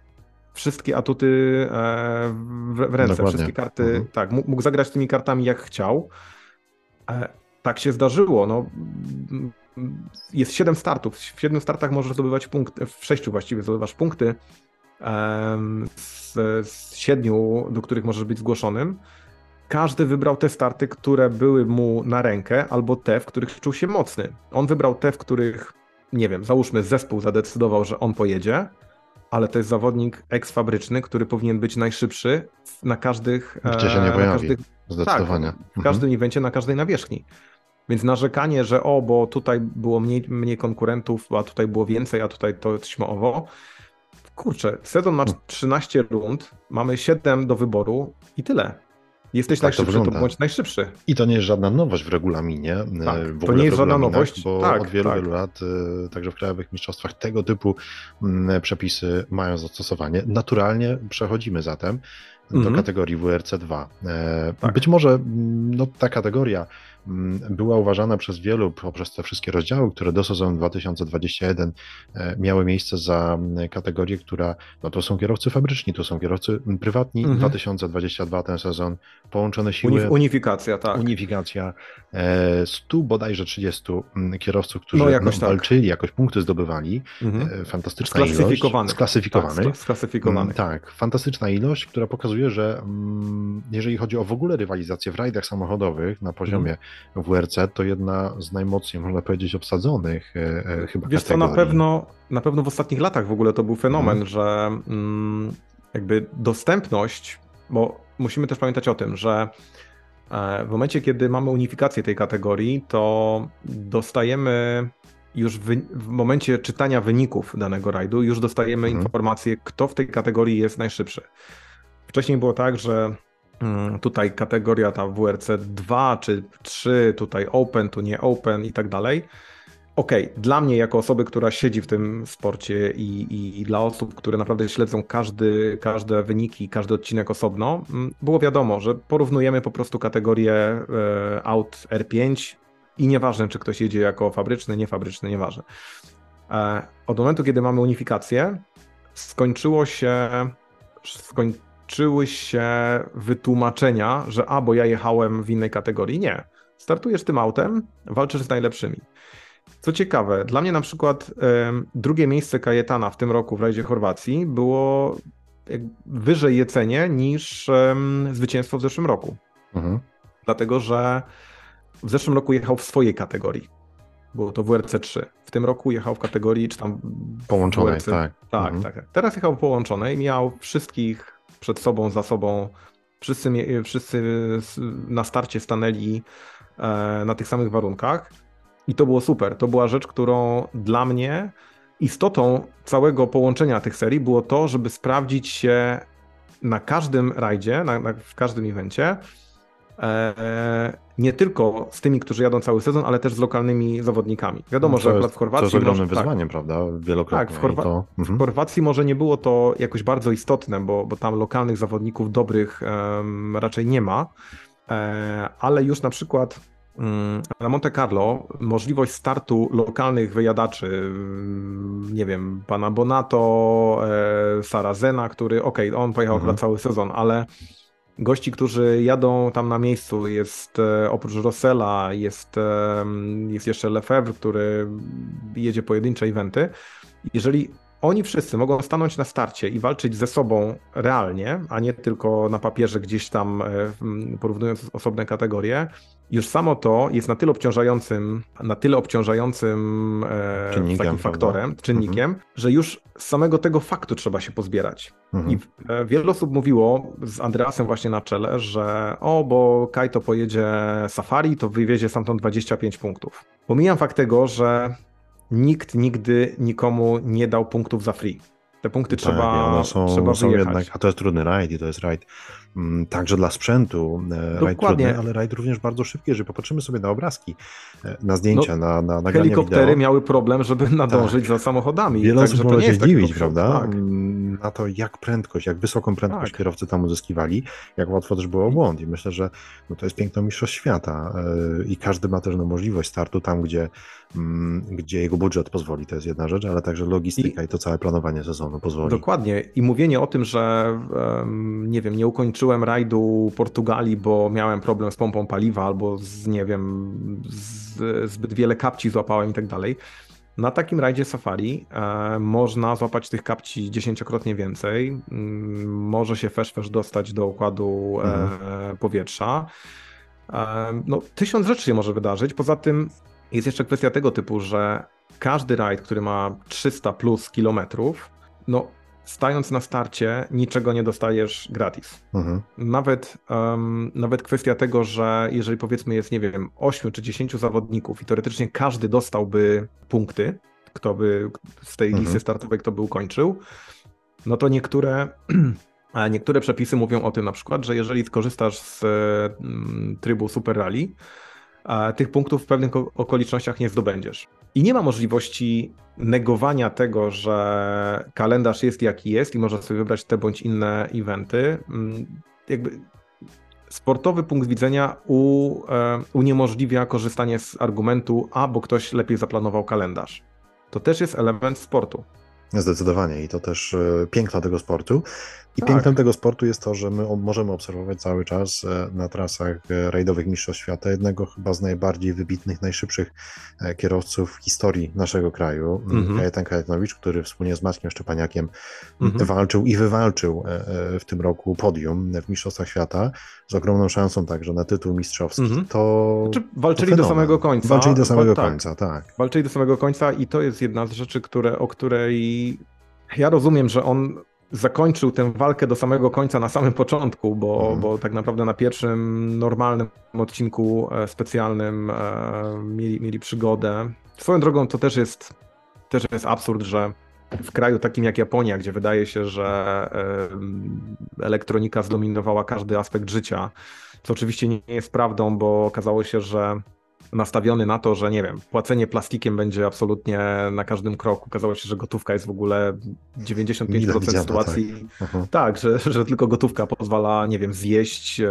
wszystkie atuty w, w ręce, Dokładnie. wszystkie karty, mhm. tak, mógł zagrać tymi kartami jak chciał. E, tak się zdarzyło. No, jest 7 startów. W 7 startach możesz zdobywać punkty, w 6 właściwie zdobywasz punkty z, z 7, do których możesz być zgłoszonym. Każdy wybrał te starty, które były mu na rękę, albo te, w których czuł się mocny. On wybrał te, w których, nie wiem, załóżmy, zespół zadecydował, że on pojedzie, ale to jest zawodnik eksfabryczny, który powinien być najszybszy na każdych. Gdzie się nie e, pojawi. Każdych, Zdecydowanie. Tak, w każdym mhm. evencie, na każdej nawierzchni. Więc narzekanie, że o, bo tutaj było mniej, mniej konkurentów, a tutaj było więcej, a tutaj to śmoowo. Kurczę, sezon ma 13 hmm. rund, mamy 7 do wyboru i tyle. Jesteś tak najszybszy, to, to bądź najszybszy. I to nie jest żadna nowość w regulaminie. Tak, w to nie jest żadna nowość. Bo tak, od wielu, tak. wielu lat, y, także w krajowych mistrzostwach, tego typu mm, przepisy mają zastosowanie. Naturalnie przechodzimy zatem do mm -hmm. kategorii WRC2. E, tak. Być może mm, no, ta kategoria była uważana przez wielu poprzez te wszystkie rozdziały, które do sezonu 2021 e, miały miejsce za mm, kategorię, która, no to są kierowcy fabryczni, to są kierowcy mm, prywatni, mhm. 2022 ten sezon, połączone siły. unifikacja, tak. Unifikacja. 100 e, bodajże 30 kierowców, którzy no, jakoś no, tak. walczyli, jakoś punkty zdobywali. Mhm. E, fantastyczna sklasyfikowanych. ilość. Sklasyfikowanych. Tak, sklasyfikowanych. Tak, fantastyczna ilość, która pokazuje, że jeżeli chodzi o w ogóle rywalizację w rajdach samochodowych na poziomie mhm WRC to jedna z najmocniej, można powiedzieć, obsadzonych e, e, chyba Wiesz kategorii. co, na pewno, na pewno w ostatnich latach w ogóle to był fenomen, mhm. że mm, jakby dostępność, bo musimy też pamiętać o tym, że e, w momencie, kiedy mamy unifikację tej kategorii, to dostajemy już w, w momencie czytania wyników danego rajdu już dostajemy mhm. informację, kto w tej kategorii jest najszybszy. Wcześniej było tak, że tutaj kategoria ta WRC 2 czy 3, tutaj open, tu nie open i tak dalej. Okej, okay, dla mnie jako osoby, która siedzi w tym sporcie i, i, i, dla osób, które naprawdę śledzą każdy, każde wyniki, każdy odcinek osobno, mm, było wiadomo, że porównujemy po prostu kategorię e, aut R5 i nieważne, czy ktoś jedzie jako fabryczny, niefabryczny, nieważne. E, od momentu, kiedy mamy unifikację, skończyło się, skończyły się wytłumaczenia, że a, bo ja jechałem w innej kategorii. Nie. Startujesz tym autem, walczysz z najlepszymi. Co ciekawe, dla mnie na przykład drugie miejsce Kajetana w tym roku w rajdzie Chorwacji było wyżej jecenie niż zwycięstwo w zeszłym roku. Mhm. Dlatego, że w zeszłym roku jechał w swojej kategorii. Było to WRC 3. W tym roku jechał w kategorii, czy tam. Połączonej, WRC... tak. Tak, mhm. tak. Teraz jechał połączonej, miał wszystkich przed sobą, za sobą. Wszyscy, wszyscy na starcie stanęli e, na tych samych warunkach. I to było super. To była rzecz, którą dla mnie istotą całego połączenia tych serii było to, żeby sprawdzić się na każdym rajdzie, na, na, w każdym evencie, nie tylko z tymi, którzy jadą cały sezon, ale też z lokalnymi zawodnikami. Wiadomo, no że akurat w Chorwacji. To jest ogromnym może, wyzwaniem, tak, prawda? Wielokrotnie. Tak, w, Chorwa to... mhm. w, Chorwacji może nie było to jakoś bardzo istotne, bo, bo tam lokalnych zawodników dobrych um, raczej nie ma, e, ale już na przykład Mm, na Monte Carlo możliwość startu lokalnych wyjadaczy, mm, nie wiem, pana Bonato, e, Sarazena, który, okej, okay, on pojechał mhm. cały sezon, ale gości, którzy jadą tam na miejscu, jest e, oprócz Rossella, jest, jest jeszcze Lefebvre, który jedzie pojedyncze eventy. Jeżeli oni wszyscy mogą stanąć na starcie i walczyć ze sobą realnie, a nie tylko na papierze gdzieś tam e, porównując osobne kategorie, już samo to jest na tyle obciążającym, na tyle obciążającym e, czynnikiem, takim faktorem, prawda? czynnikiem, mhm. że już z samego tego faktu trzeba się pozbierać. Mhm. I e, wiele osób mówiło z Andreasem właśnie na czele, że o, bo Kajto pojedzie safari, to wywiezie stamtąd 25 punktów. Pomijam fakt tego, że nikt nigdy nikomu nie dał punktów za free. Te punkty tak, trzeba, one są, trzeba są jednak, a to jest trudny rajd i to jest rajd mm, także dla sprzętu, e, rajd trudny, ale rajd również bardzo szybki, jeżeli popatrzymy sobie na obrazki, e, na zdjęcia, no, na, na nagrania Helikoptery wideo. miały problem, żeby nadążyć tak. za samochodami. Wiele osób może się zdziwić, prawda, tak. Na to jak prędkość, jak wysoką prędkość tak. kierowcy tam uzyskiwali, jak łatwo też było błąd i myślę, że no, to jest piękno mistrzostw świata e, i każdy ma też no, możliwość startu tam, gdzie Mm, gdzie jego budżet pozwoli, to jest jedna rzecz, ale także logistyka i, i to całe planowanie sezonu pozwoli. Dokładnie. I mówienie o tym, że nie wiem, nie ukończyłem rajdu Portugalii, bo miałem problem z pompą paliwa albo z, nie wiem, z, zbyt wiele kapci złapałem i tak dalej. Na takim rajdzie safari e, można złapać tych kapci dziesięciokrotnie więcej. Mm, może się fesz dostać do układu e, mhm. powietrza. E, no, tysiąc rzeczy się może wydarzyć. Poza tym jest jeszcze kwestia tego typu, że każdy rajd, który ma 300 plus kilometrów, no stając na starcie, niczego nie dostajesz gratis. Mhm. Nawet, um, nawet kwestia tego, że jeżeli powiedzmy jest, nie wiem, 8 czy 10 zawodników i teoretycznie każdy dostałby punkty, kto by z tej mhm. listy startowej, kto by ukończył, no to niektóre, niektóre przepisy mówią o tym na przykład, że jeżeli skorzystasz z trybu Super Rally, tych punktów w pewnych okolicznościach nie zdobędziesz. I nie ma możliwości negowania tego, że kalendarz jest jaki jest i można sobie wybrać te bądź inne eventy. Mm, jakby sportowy punkt widzenia u, e, uniemożliwia korzystanie z argumentu, a bo ktoś lepiej zaplanował kalendarz. To też jest element sportu. Zdecydowanie i to też e, piękno tego sportu. I tak. pięknem tego sportu jest to, że my możemy obserwować cały czas e, na trasach e, rajdowych Mistrzostw Świata jednego chyba z najbardziej wybitnych, najszybszych e, kierowców w historii naszego kraju, mm -hmm. Kajetan Kajetanowicz, który wspólnie z Maćkiem Szczepaniakiem mm -hmm. walczył i wywalczył w tym roku podium w Mistrzostwach Świata z ogromną szansą także na tytuł mistrzowski. Mm -hmm. To znaczy, walczyli to do samego końca. Walczyli do samego tak. końca, tak. Walczyli do samego końca i to jest jedna z rzeczy, które, o której ja rozumiem, że on zakończył tę walkę do samego końca na samym początku, bo, mhm. bo tak naprawdę na pierwszym normalnym odcinku e, specjalnym e, mieli, mieli przygodę. Swoją drogą to też jest, też jest absurd, że w kraju takim jak Japonia, gdzie wydaje się, że elektronika zdominowała każdy aspekt życia, co oczywiście nie jest prawdą, bo okazało się, że nastawiony na to, że nie wiem, płacenie plastikiem będzie absolutnie na każdym kroku. Okazało się, że gotówka jest w ogóle 95% sytuacji. Tak, tak że, że tylko gotówka pozwala, nie wiem, zjeść, e,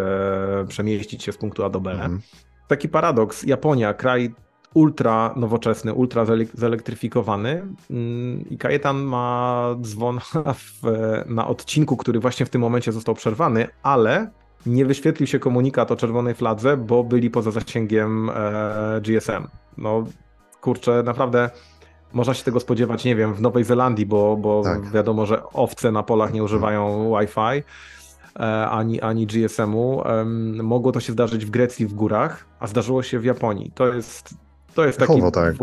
przemieścić się z punktu A do B. Mhm. Taki paradoks. Japonia, kraj ultra nowoczesny, ultra zelektryfikowany mm, i Kajetan ma dzwon w, na odcinku, który właśnie w tym momencie został przerwany, ale nie wyświetlił się komunikat o czerwonej fladze, bo byli poza zasięgiem e, GSM. No kurczę, naprawdę można się tego spodziewać, nie wiem, w Nowej Zelandii, bo, bo tak. wiadomo, że owce na polach nie używają Wi-Fi e, ani, ani GSM-u. Mogło to się zdarzyć w Grecji w górach, a zdarzyło się w Japonii. To jest, to jest taki... Pechowo, tak.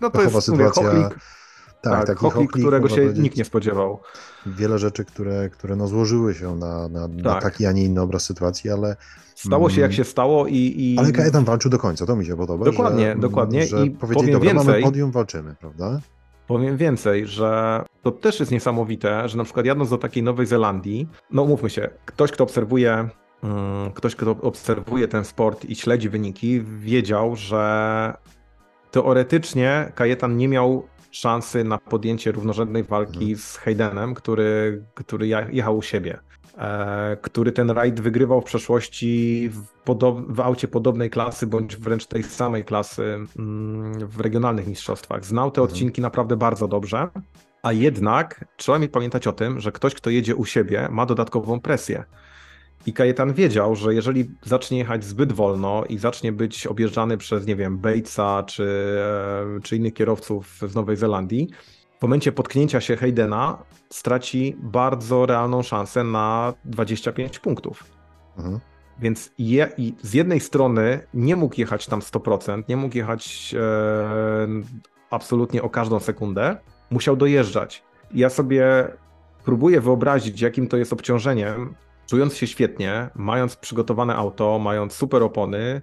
No to jest sytuacja... Mówię, tak, tak taki którego się nikt nie spodziewał. Wiele rzeczy, które, które no złożyły się na, na, tak. na taki, a nie inny obraz sytuacji, ale... Stało się jak się stało i... i... Ale Kajetan walczył do końca, to mi się podoba. Dokładnie, że, dokładnie. Że I powiedzieli, dobra, więcej, mamy podium, walczymy, prawda? Powiem więcej, że to też jest niesamowite, że na przykład jadąc do takiej Nowej Zelandii, no mówmy się, ktoś, kto obserwuje mm, ktoś, kto obserwuje ten sport i śledzi wyniki, wiedział, że teoretycznie Kajetan nie miał szansy na podjęcie równorzędnej walki mhm. z Haydenem, który, który jechał u siebie. E, który ten rajd wygrywał w przeszłości w, w aucie podobnej klasy, bądź wręcz tej samej klasy mm, w regionalnych mistrzostwach. Znał te mhm. odcinki naprawdę bardzo dobrze, a jednak trzeba mi pamiętać o tym, że ktoś, kto jedzie u siebie, ma dodatkową presję. I Kajetan wiedział, że jeżeli zacznie jechać zbyt wolno i zacznie być objeżdżany przez, nie wiem, Batesa czy, e, czy innych kierowców z Nowej Zelandii, w momencie potknięcia się Haydena straci bardzo realną szansę na 25 punktów. Mhm. Więc je, z jednej strony nie mógł jechać tam 100%, nie mógł jechać e, absolutnie o każdą sekundę, musiał dojeżdżać. Ja sobie próbuję wyobrazić, jakim to jest obciążeniem, czując się świetnie, mając przygotowane auto, mając super opony,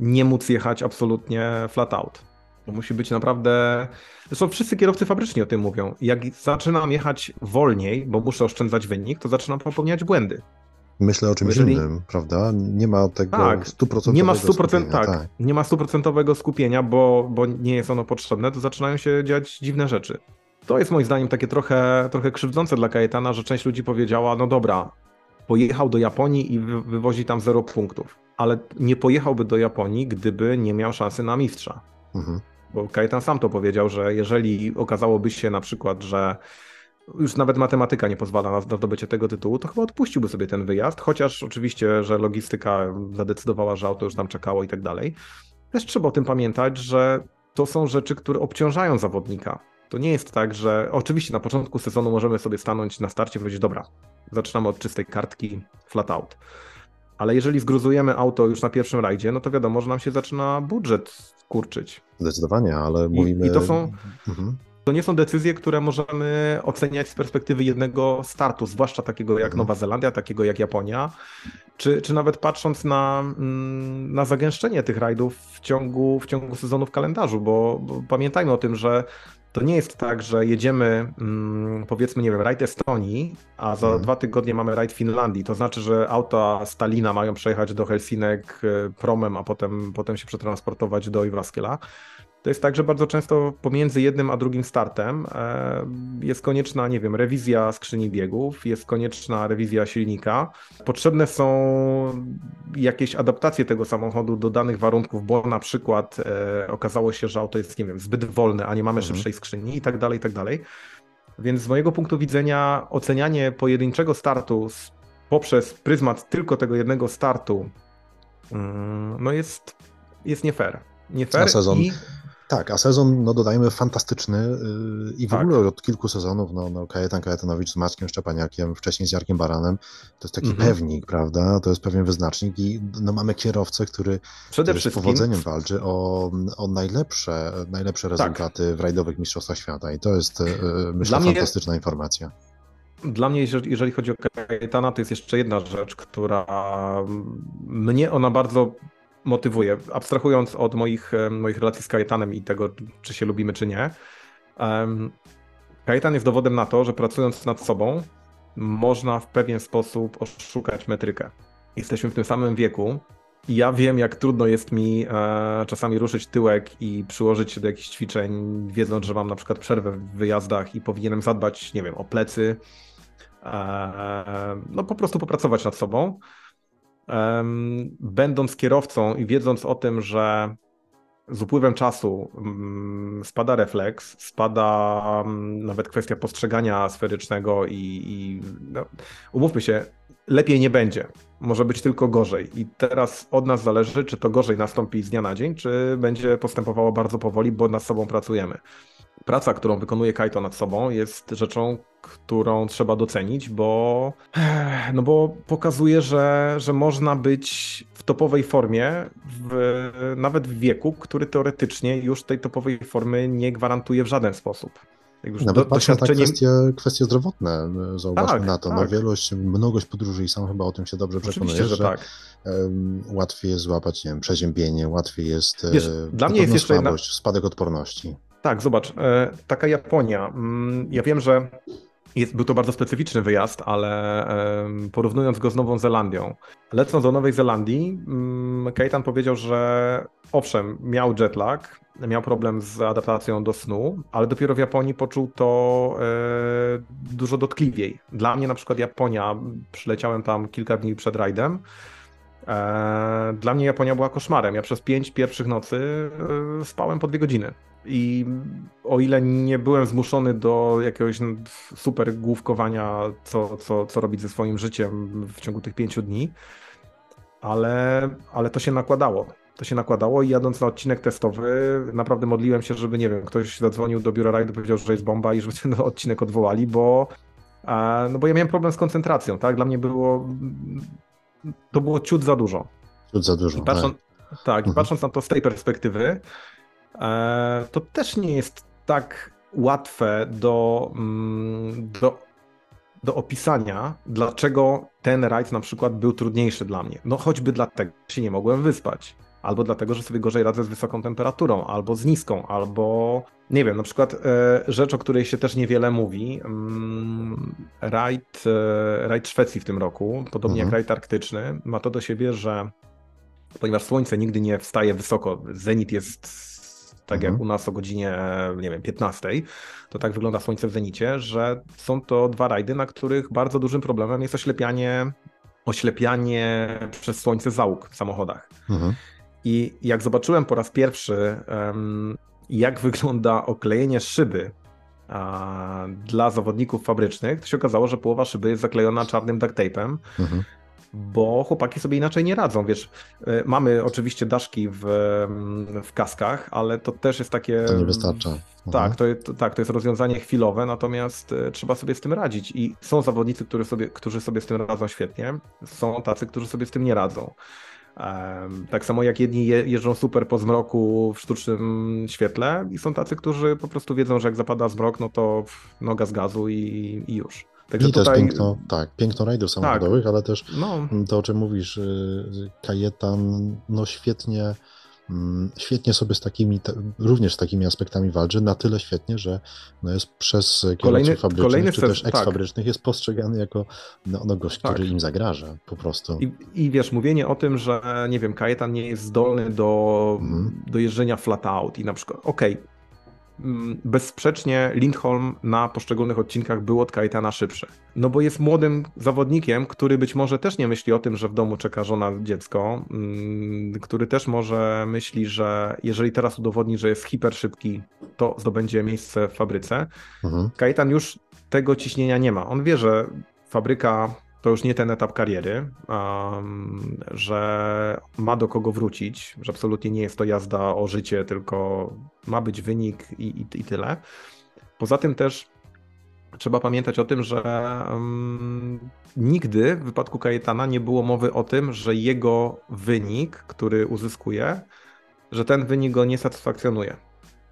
nie móc jechać absolutnie flat out. To musi być naprawdę. Zresztą wszyscy kierowcy fabryczni o tym mówią. Jak zaczynam jechać wolniej, bo muszę oszczędzać wynik, to zaczynam popełniać błędy. Myślę o czymś Jeżeli... innym, prawda? Nie ma tego tak, stuprocentowego nie ma 100%, skupienia. Tak, tak, nie ma stuprocentowego skupienia, bo, bo nie jest ono potrzebne, to zaczynają się dziać dziwne rzeczy. To jest moim zdaniem takie trochę, trochę krzywdzące dla Kajetana, że część ludzi powiedziała, no dobra, pojechał do Japonii i wywozi tam 0 punktów. Ale nie pojechałby do Japonii, gdyby nie miał szansy na mistrza. Mhm. Bo Kajetan sam to powiedział, że jeżeli okazałoby się na przykład, że już nawet matematyka nie pozwala na zdobycie tego tytułu, to chyba odpuściłby sobie ten wyjazd, chociaż oczywiście, że logistyka zadecydowała, że auto już tam czekało i tak dalej. Też trzeba o tym pamiętać, że to są rzeczy, które obciążają zawodnika. To nie jest tak, że oczywiście na początku sezonu możemy sobie stanąć na starcie i powiedzieć, dobra, zaczynamy od czystej kartki flat out. Ale jeżeli zgruzujemy auto już na pierwszym rajdzie, no to wiadomo, że nam się zaczyna budżet kurczyć. Zdecydowanie, ale mówimy... I, i to są... Mhm. To nie są decyzje, które możemy oceniać z perspektywy jednego startu, zwłaszcza takiego jak mhm. Nowa Zelandia, takiego jak Japonia, czy, czy nawet patrząc na, mm, na zagęszczenie tych rajdów w ciągu, w ciągu sezonu w kalendarzu, bo, bo pamiętajmy o tym, że to nie jest tak, że jedziemy, mm, powiedzmy, nie wiem, rajd Estonii, a za hmm. dwa tygodnie mamy rajd Finlandii. To znaczy, że auta Stalina mają przejechać do Helsinek e, promem, a potem, potem się przetransportować do Iwaskiela. To jest tak, że bardzo często pomiędzy jednym a drugim startem e, jest konieczna, nie wiem, rewizja skrzyni biegów, jest konieczna rewizja silnika. Potrzebne są jakieś adaptacje tego samochodu do danych warunków, bo na przykład e, okazało się, że auto jest, nie wiem, zbyt wolne, a nie mamy mhm. szybszej skrzyni i tak dalej, i tak dalej. Więc z mojego punktu widzenia ocenianie pojedynczego startu poprzez pryzmat tylko tego jednego startu mm, no jest, jest nie fair. Nie fair sezon, i tak, a sezon, no dodajmy, fantastyczny yy, i w tak. ogóle od kilku sezonów, no, no Kajetan Kajetanowicz z Maćkiem Szczepaniakiem, wcześniej z Jarkiem Baranem, to jest taki mhm. pewnik, prawda, to jest pewien wyznacznik i no, mamy kierowcę, który, Przede który z powodzeniem walczy o, o najlepsze, najlepsze tak. rezultaty tak. w rajdowych mistrzostwach świata i to jest, yy, myślę, fantastyczna informacja. Dla mnie, jeżeli, jeżeli chodzi o Kajetana, to jest jeszcze jedna rzecz, która mnie ona bardzo motywuje. Abstrahując od moich, moich relacji z Kajetanem i tego, czy się lubimy, czy nie. Kajetan jest dowodem na to, że pracując nad sobą, można w pewien sposób oszukać metrykę. Jesteśmy w tym samym wieku, i ja wiem, jak trudno jest mi e, czasami ruszyć tyłek i przyłożyć się do jakichś ćwiczeń, wiedząc, że mam na przykład przerwę w wyjazdach i powinienem zadbać, nie wiem, o plecy. E, no po prostu popracować nad sobą. Będąc kierowcą i wiedząc o tym, że z upływem czasu mm, spada refleks, spada mm, nawet kwestia postrzegania sferycznego i, i no, umówmy się, lepiej nie będzie. Może być tylko gorzej. I teraz od nas zależy, czy to gorzej nastąpi z dnia na dzień, czy będzie postępowało bardzo powoli, bo nad sobą pracujemy. Praca, którą wykonuje Kaito nad sobą, jest rzeczą, którą trzeba docenić, bo, no bo pokazuje, że, że można być w topowej formie, w, nawet w wieku, który teoretycznie już tej topowej formy nie gwarantuje w żaden sposób. Nawet do, doświadczenie... na kwestie, kwestie zdrowotne, zauważmy tak, na to. No, tak. No, wielość, mnogość podróży i sam chyba o tym się dobrze przekonujesz, że, że tak. um, łatwiej jest złapać nie wiem, przeziębienie, łatwiej jest Wiesz, e, dla mnie jest jeszcze słabość, jedna... spadek odporności. Tak, zobacz, e, taka Japonia. Mm, ja wiem, że jest, był to bardzo specyficzny wyjazd, ale porównując go z Nową Zelandią, lecąc do Nowej Zelandii, mm, Keitan powiedział, że owszem, miał jetlag, miał problem z adaptacją do snu, ale dopiero w Japonii poczuł to e, dużo dotkliwiej. Dla mnie na przykład Japonia, przyleciałem tam kilka dni przed rajdem, e, dla mnie Japonia była koszmarem. Ja przez pięć pierwszych nocy spałem po dwie godziny. I o ile nie byłem zmuszony do jakiegoś super główkowania, co, co, co robić ze swoim życiem w ciągu tych pięciu dni, ale, ale to się nakładało. To się nakładało i jadąc na odcinek testowy, naprawdę modliłem się, żeby, nie wiem, ktoś zadzwonił do biura rajdu, powiedział, że jest bomba i żeby ten odcinek odwołali, bo, no bo ja miałem problem z koncentracją, tak? Dla mnie było, to było ciut za dużo. Ciut za dużo, I patrząc, tak. tak mhm. patrząc na to z tej perspektywy, E, to też nie jest tak łatwe do, mm, do, do opisania, dlaczego ten rajd na przykład był trudniejszy dla mnie. No choćby dlatego, że się nie mogłem wyspać. Albo dlatego, że sobie gorzej radzę z wysoką temperaturą, albo z niską, albo nie wiem, na przykład e, rzecz, o której się też niewiele mówi. Mm, rajd, e, rajd Szwecji w tym roku, podobnie mhm. jak rajd arktyczny, ma to do siebie, że ponieważ słońce nigdy nie wstaje wysoko, zenit jest tak mhm. jak u nas o godzinie, nie wiem, 15, to tak wygląda Słońce w zenicie, że są to dwa rajdy, na których bardzo dużym problemem jest oślepianie, oślepianie przez słońce załóg w samochodach. Mhm. I jak zobaczyłem po raz pierwszy, jak wygląda oklejenie szyby dla zawodników fabrycznych, to się okazało, że połowa szyby jest zaklejona czarnym duct tape'em. Mhm bo chłopaki sobie inaczej nie radzą. Wiesz, e, mamy oczywiście daszki w, mm, w kaskach, ale to też jest takie. To nie wystarcza. Tak, to, to, tak, to jest rozwiązanie chwilowe, natomiast e, trzeba sobie z tym radzić. I są zawodnicy, którzy sobie, którzy sobie z tym radzą świetnie, są tacy, którzy sobie z tym nie radzą. Tak samo jak jedni jeżdżą super po zmroku w sztucznym świetle i są tacy, którzy po prostu wiedzą, że jak zapada zmrok, no to noga z gazu i, i już. Także I tutaj... też piękno, tak, piękno rajdów samochodowych, tak. ale też no. to, o czym mówisz, y, Kajetan, no świetnie, mm, świetnie sobie z takimi, również z takimi aspektami walczy, na tyle świetnie, że no jest przez kierowców fabrycznych, kolejny czy też tak. eksfabrycznych jest postrzegany jako no, no gość, tak. który im zagraża po prostu. I, I, wiesz, mówienie o tym, że nie wiem, Kajetan nie jest zdolny do, mm. do jeżdżenia flat out i na przykład, okej, okay, bezsprzecznie Lindholm na poszczególnych odcinkach był od Kaitana szybszy. No bo jest młodym zawodnikiem, który być może też nie myśli o tym, że w domu czeka żona, dziecko, mm, który też może myśli, że jeżeli teraz udowodni, że jest hiper szybki, to zdobędzie miejsce w fabryce. Mhm. Kaitan już tego ciśnienia nie ma. On wie, że fabryka to już nie ten etap kariery, um, że ma do kogo wrócić, że absolutnie nie jest to jazda o życie, tylko ma być wynik i, i, i tyle. Poza tym też trzeba pamiętać o tym, że um, nigdy w wypadku Kajetana nie było mowy o tym, że jego wynik, który uzyskuje, że ten wynik go nie satysfakcjonuje.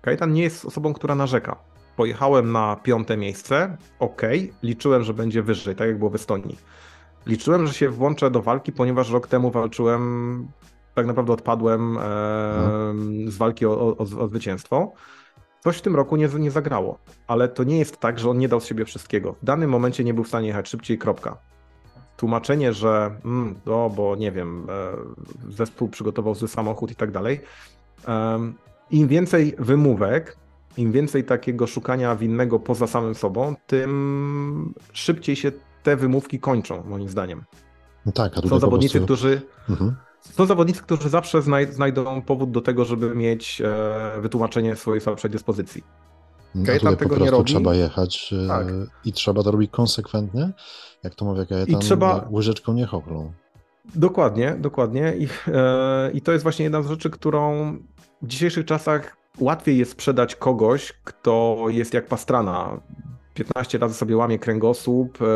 Kajetan nie jest osobą, która narzeka. Pojechałem na piąte miejsce, ok, liczyłem, że będzie wyżej, tak jak było w Estonii. Liczyłem, że się włączę do walki, ponieważ rok temu walczyłem, tak naprawdę odpadłem e, z walki o, o, o, zwycięstwo. Coś w tym roku nie, nie zagrało, ale to nie jest tak, że on nie dał z siebie wszystkiego. W danym momencie nie był w stanie jechać szybciej, kropka. Tłumaczenie, że mm, no, bo nie wiem, e, zespół przygotował zły samochód i tak dalej. Im więcej wymówek, im więcej takiego szukania winnego poza samym sobą, tym szybciej się te wymówki kończą, moim zdaniem. No tak, a Są zawodnicy, prostu... którzy. Mhm. Są zawodnicy, którzy zawsze znaj znajdą powód do tego, żeby mieć e, wytłumaczenie swojej słabszej dyspozycji. No, Kajetan tego po nie robi. trzeba jechać e, tak. i trzeba to robić konsekwentnie. Jak to mówię Kajetan, I trzeba... łyżeczką nie chochlą. Dokładnie, dokładnie. I, e, I to jest właśnie jedna z rzeczy, którą w dzisiejszych czasach łatwiej jest sprzedać kogoś, kto jest jak pastrana. 15 razy sobie łamie kręgosłup, e,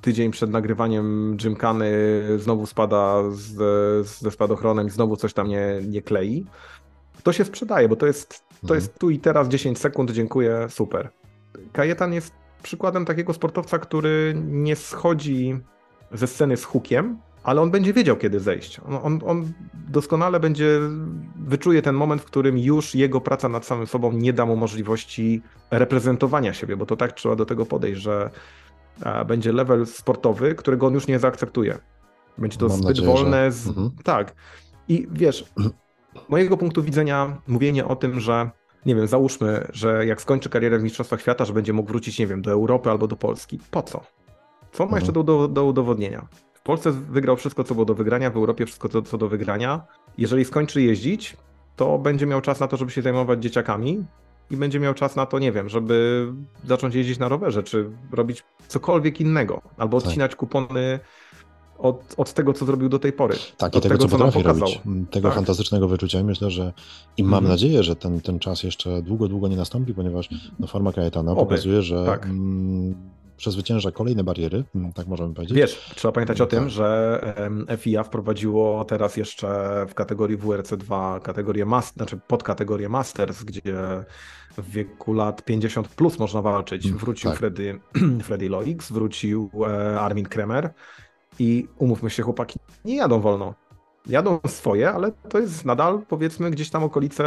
tydzień przed nagrywaniem Gymkany znowu spada z, ze spadochronem znowu coś tam nie, nie klei. To się sprzedaje, bo to jest, to mhm. jest tu i teraz 10 sekund, dziękuję, super. Kajetan jest przykładem takiego sportowca, który nie schodzi ze sceny z hukiem, ale on będzie wiedział, kiedy zejść. On, on, on, doskonale będzie, wyczuje ten moment, w którym już jego praca nad samym sobą nie da mu możliwości reprezentowania siebie, bo to tak trzeba do tego podejść, że będzie level sportowy, którego on już nie zaakceptuje. Będzie to Mam zbyt nadzieję, wolne. Z... Mhm. Tak. I wiesz, mojego punktu widzenia mówienie o tym, że nie wiem, załóżmy, że jak skończy karierę w Mistrzostwach Świata, że będzie mógł wrócić, nie wiem, do Europy albo do Polski. Po co? Co ma mhm. jeszcze do, do, do udowodnienia? Polsce wygrał wszystko, co było do wygrania, w Europie wszystko, co, co do wygrania. Jeżeli skończy jeździć, to będzie miał czas na to, żeby się zajmować dzieciakami i będzie miał czas na to, nie wiem, żeby zacząć jeździć na rowerze, czy robić cokolwiek innego, albo tak. odcinać tak. kupony od, od tego, co zrobił do tej pory. Tak, i tego, tego, co, co potrafi robić. Tego tak. fantastycznego wyczucia. I myślę, że i mam mhm. nadzieję, że ten, ten czas jeszcze długo, długo nie nastąpi, ponieważ no, forma Kajetana Oby. pokazuje, że tak. mm, przezwycięża kolejne bariery, mm, tak możemy powiedzieć. Wiesz, trzeba pamiętać o tym, tak. że FIA wprowadziło teraz jeszcze w kategorii WRC2 kategorię master, znaczy podkategorię Masters, gdzie w wieku lat 50 plus można walczyć. Mm, wrócił tak. Freddy, Freddy Loix, wrócił e, Armin Kremer i umówmy się, chłopaki nie jadą wolno. Jadą swoje, ale to jest nadal powiedzmy gdzieś tam okolice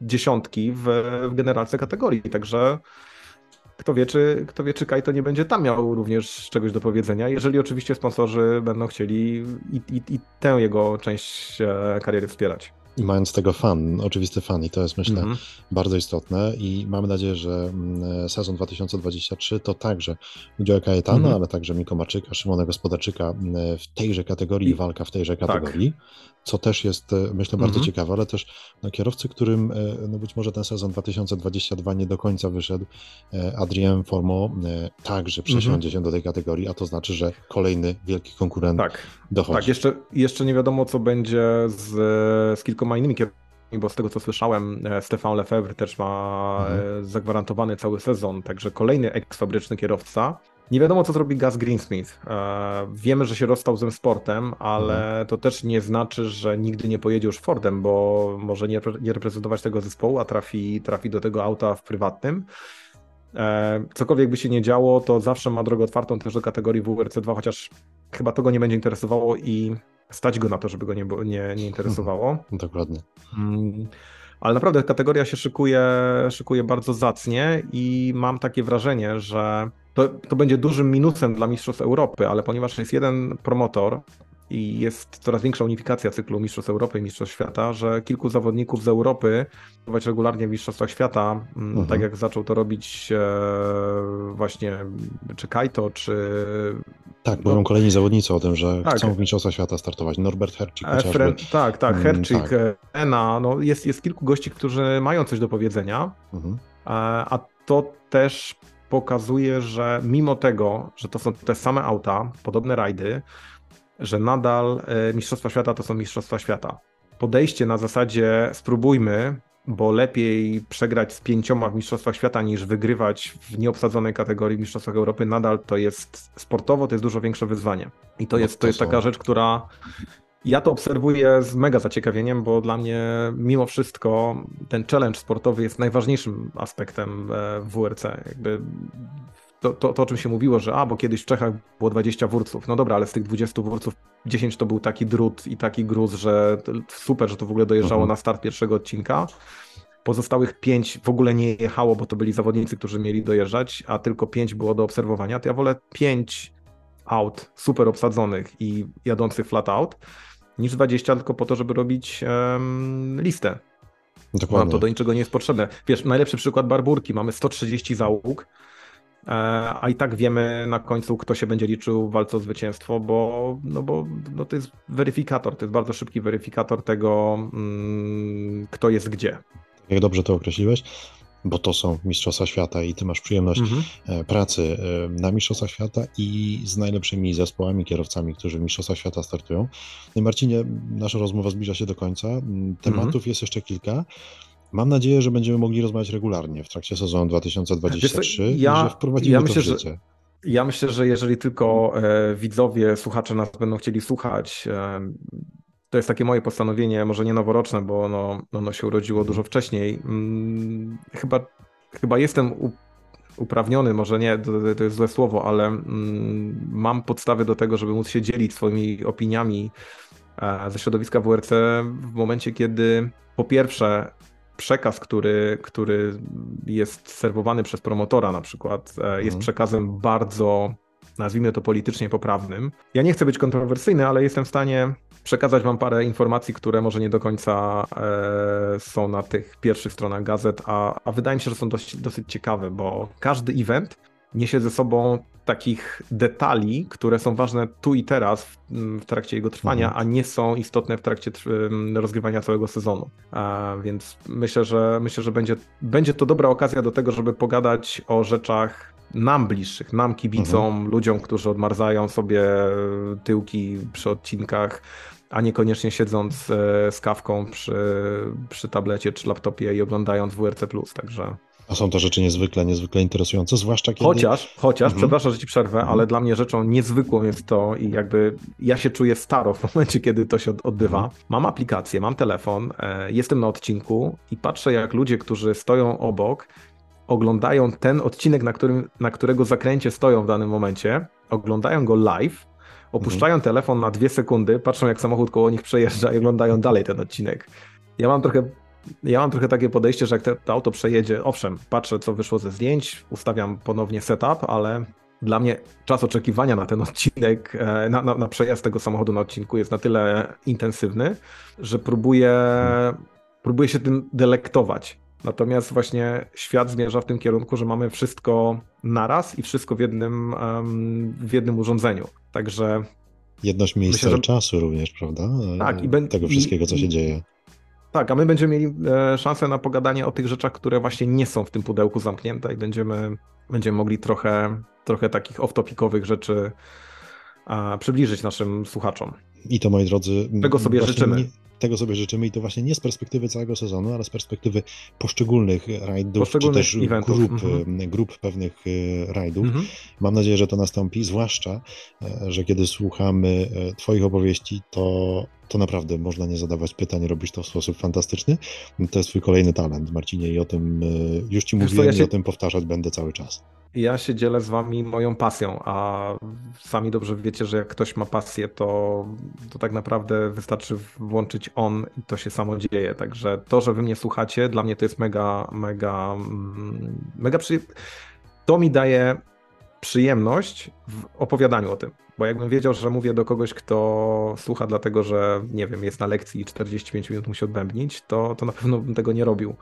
dziesiątki w, w generalce kategorii, także kto wie, czy, kto wie, czy Kaito nie będzie tam miał również czegoś do powiedzenia, jeżeli oczywiście sponsorzy będą chcieli i, i, i tę jego część e, kariery wspierać. I mając tego fan, oczywisty fan, i to jest myślę mm -hmm. bardzo istotne. I mamy nadzieję, że mm, sezon 2023 to także udział Kajetana, mm -hmm. ale także Miko Maczyka, Szymona Gospodarczyka mm, w tejże kategorii i walka w tejże tak. kategorii. Tak co też jest, e, myślę, bardzo mhm. ciekawe, ale też no, kierowcy, którym e, no, być może ten sezon 2022 nie do końca wyszedł, e, Adrien Formo także przesiądzie mhm. się do tej kategorii, a to znaczy, że kolejny wielki konkurent tak, dochodzi. Tak, jeszcze, jeszcze nie wiadomo, co będzie z, z kilkoma innymi kierowcami, bo z tego co słyszałem, Stefan Lefebvre też ma mhm. zagwarantowany cały sezon, także kolejny eksfabryczny kierowca. Nie wiadomo, co zrobi Gaz Greensmith. E, wiemy, że się rozstał z sportem, ale mhm. to też nie znaczy, że nigdy nie pojedzie już Fordem, bo może nie, nie reprezentować tego zespołu, a trafi, trafi do tego auta w prywatnym. E, cokolwiek by się nie działo, to zawsze ma drogę otwartą też do kategorii WRC2, chociaż chyba to go nie będzie interesowało i stać go na to, żeby go nie, nie, nie interesowało. Dokładnie. Mm, ale naprawdę kategoria się szykuje, szykuje bardzo zacnie i mam takie wrażenie, że to, to będzie dużym minusem dla Mistrzostw Europy, ale ponieważ jest jeden promotor i jest coraz większa unifikacja cyklu Mistrzostw Europy i Mistrzostw Świata, że kilku zawodników z Europy próbować regularnie w Mistrzostwach Świata, mm, mhm. tak jak zaczął to robić e, właśnie czy Kaito, czy... Tak, mówią no, kolejni zawodnicy o tym, że tak. chcą w Mistrzostwach Świata startować. Norbert Herczyk e, chociażby. tak, tak, mm, Herczyk, tak. E, Ena, no jest, jest kilku gości, którzy mają coś do powiedzenia, mhm. a to też pokazuje, że mimo tego, że to są te same auta, podobne rajdy, że nadal e, Mistrzostwa Świata to są Mistrzostwa Świata. Podejście na zasadzie spróbujmy, bo lepiej przegrać z pięcioma w Mistrzostwach Świata niż wygrywać w nieobsadzonej kategorii Mistrzostwach Europy, nadal to jest sportowo, to jest dużo większe wyzwanie. I to, no, jest, to, to jest taka rzecz, która Ja to obserwuję z mega zaciekawieniem, bo dla mnie mimo wszystko ten challenge sportowy jest najważniejszym aspektem w WRC. Jakby to, to, to, o czym się mówiło, że a, bo kiedyś w Czechach było 20 wórców. No dobra, ale z tych 20 wórców 10 to był taki drut i taki gruz, że super, że to w ogóle dojeżdżało mhm. na start pierwszego odcinka. Pozostałych 5 w ogóle nie jechało, bo to byli zawodnicy, którzy mieli dojeżdżać, a tylko 5 było do obserwowania. To ja wolę 5 aut super obsadzonych i jadących flat out, niż 20 tylko po to, żeby robić um, listę. Dokładnie. Nam to do niczego nie jest potrzebne. Wiesz, najlepszy przykład Barburki. Mamy 130 załóg, E, a i tak wiemy na końcu, kto się będzie liczył w walce o zwycięstwo, bo, no bo no to jest weryfikator, to jest bardzo szybki weryfikator tego, mm, kto jest gdzie. Jak dobrze to określiłeś, bo to są Mistrzostwa Świata i ty masz przyjemność mhm. E, pracy e, na Mistrzostwach Świata i z najlepszymi zespołami, kierowcami, którzy w Mistrzostwach Świata startują. No Marcinie, nasza rozmowa zbliża się do końca. Tematów mhm. jest jeszcze kilka. Mam nadzieję, że będziemy mogli rozmawiać regularnie w trakcie sezonu 2023 ja, i że wprowadzimy ja myślę, to w życie. Że... Ja myślę, że jeżeli tylko e, widzowie, słuchacze nas będą chcieli słuchać, to jest takie moje postanowienie, może nie noworoczne, bo ono, ono się urodziło dużo wcześniej. Mm, chyba, chyba jestem u, uprawniony, może nie, to, to, jest złe słowo, ale mm, mam podstawy do tego, żeby móc się dzielić swoimi opiniami e, ze środowiska WRC w momencie, kiedy po pierwsze przekaz, który, który jest serwowany przez promotora na przykład, e, jest mhm. przekazem bardzo, nazwijmy to politycznie poprawnym. Ja nie chcę być kontrowersyjny, ale jestem w stanie przekazać Wam parę informacji, które może nie do końca e, są na tych pierwszych stronach gazet, a, a wydaje mi się, że są dość, dosyć ciekawe, bo każdy event niesie ze sobą takich detali, które są ważne tu i teraz w, w trakcie jego trwania, mhm. a nie są istotne w trakcie rozgrywania całego sezonu. A, więc myślę, że myślę, że będzie, będzie to dobra okazja do tego, żeby pogadać o rzeczach nam bliższych, nam kibicom, mhm. ludziom, którzy odmarzają sobie tyłki przy odcinkach, a niekoniecznie siedząc e, z kawką przy, przy tablecie czy laptopie i oglądając WRC+. Także a są to rzeczy niezwykle, niezwykle interesujące, zwłaszcza kiedy... Chociaż, chociaż, mhm. przepraszam, że ci przerwę, mhm. ale dla mnie rzeczą niezwykłą jest to i jakby ja się czuję staro w momencie, kiedy to się odbywa. Mhm. Mam aplikację, mam telefon, e, jestem na odcinku i patrzę jak ludzie, którzy stoją obok, oglądają ten odcinek, na, którym, na którego zakręcie stoją w danym momencie, oglądają go live, opuszczają mhm. telefon na dwie sekundy, patrzą jak samochód koło nich przejeżdża i oglądają dalej ten odcinek. Ja mam trochę ja mam trochę takie podejście, że jak te, to auto przejedzie, owszem, patrzę co wyszło ze zdjęć, ustawiam ponownie setup, ale dla mnie czas oczekiwania na ten odcinek, e, na, na, na przejazd tego samochodu na odcinku jest na tyle intensywny, że próbuję, próbuję się tym delektować. Natomiast właśnie świat zmierza w tym kierunku, że mamy wszystko naraz i wszystko w jednym, w jednym urządzeniu. Także. Jedność miejsca myślę, że... czasu również, prawda? Tak, i ben... tego wszystkiego, co się dzieje. Tak, a my będziemy mieli e, szansę na pogadanie o tych rzeczach, które właśnie nie są w tym pudełku zamknięte i będziemy, będziemy mogli trochę, trochę takich off-topicowych rzeczy przybliżyć naszym słuchaczom. I to, moi drodzy, tego sobie życzymy. Nie, tego sobie życzymy i to właśnie nie z perspektywy całego sezonu, ale z perspektywy poszczególnych rajdów, czy też grup, mhm. grup pewnych e, rajdów. Mhm. Mam nadzieję, że to nastąpi, zwłaszcza, e, że kiedy słuchamy Twoich opowieści, to to naprawdę można nie zadawać pytań, robisz to w sposób fantastyczny. To jest twój kolejny talent, Marcinie, i o tym e, już ci mówiłem ja się... i o tym powtarzać będę cały czas. Ja się dzielę z wami moją pasją, a sami dobrze wiecie, że jak ktoś ma pasję, to, to tak naprawdę wystarczy włączyć on i to się samo dzieje. Także to, że wy mnie słuchacie, dla mnie to jest mega, mega, mm, mega przy... To mi daje przyjemność w opowiadaniu o tym. Bo jakbym wiedział, że mówię do kogoś, kto słucha dlatego, że nie wiem, jest na lekcji i 45 minut musi odbębnić, to, to na pewno bym tego nie robił.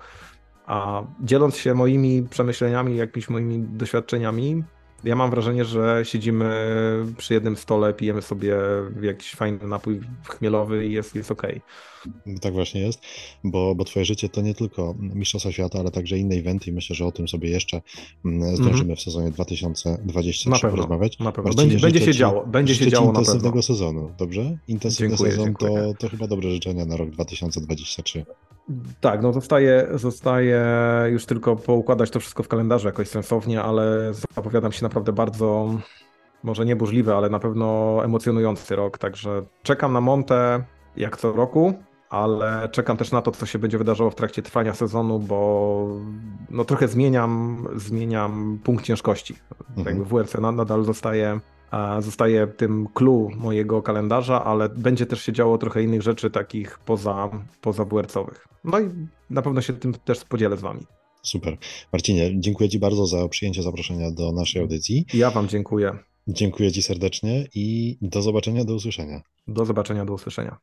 A dzieląc się moimi przemyśleniami, jakimiś moimi doświadczeniami, ja mam wrażenie, że siedzimy przy jednym stole, pijemy sobie jakiś fajny napój chmielowy i jest, jest okej. Okay. Tak właśnie jest, bo, bo twoje życie to nie tylko Mistrzostwa Świata, ale także inne eventy i myślę, że o tym sobie jeszcze mm, zdążymy mm -hmm. w sezonie 2023 na pewno, rozmawiać. Na pewno. Marcinie, będzie, będzie się działo, będzie się działo intensywnego sezonu, dobrze? Intensywny dziękuję, sezon dziękuję. To, to chyba dobre życzenia na rok 2023. Tak, no zostaje, zostaje już tylko poukładać to wszystko w kalendarzu jakoś sensownie, ale zapowiadam się naprawdę bardzo, może nie burzliwy, ale na pewno emocjonujący rok, także czekam na Monte jak co roku, ale czekam też na to, co się będzie wydarzało w trakcie trwania sezonu, bo no trochę zmieniam, zmieniam punkt ciężkości. Mhm. Jakby WRC nadal zostaje, zostaje tym clue mojego kalendarza, ale będzie też się działo trochę innych rzeczy takich poza, poza WRC-owych. No i na pewno się tym też podzielę z wami. Super. Marcinie, dziękuję Ci bardzo za przyjęcie zaproszenia do naszej audycji. Ja Wam dziękuję. Dziękuję Ci serdecznie i do zobaczenia, do usłyszenia. Do zobaczenia, do usłyszenia.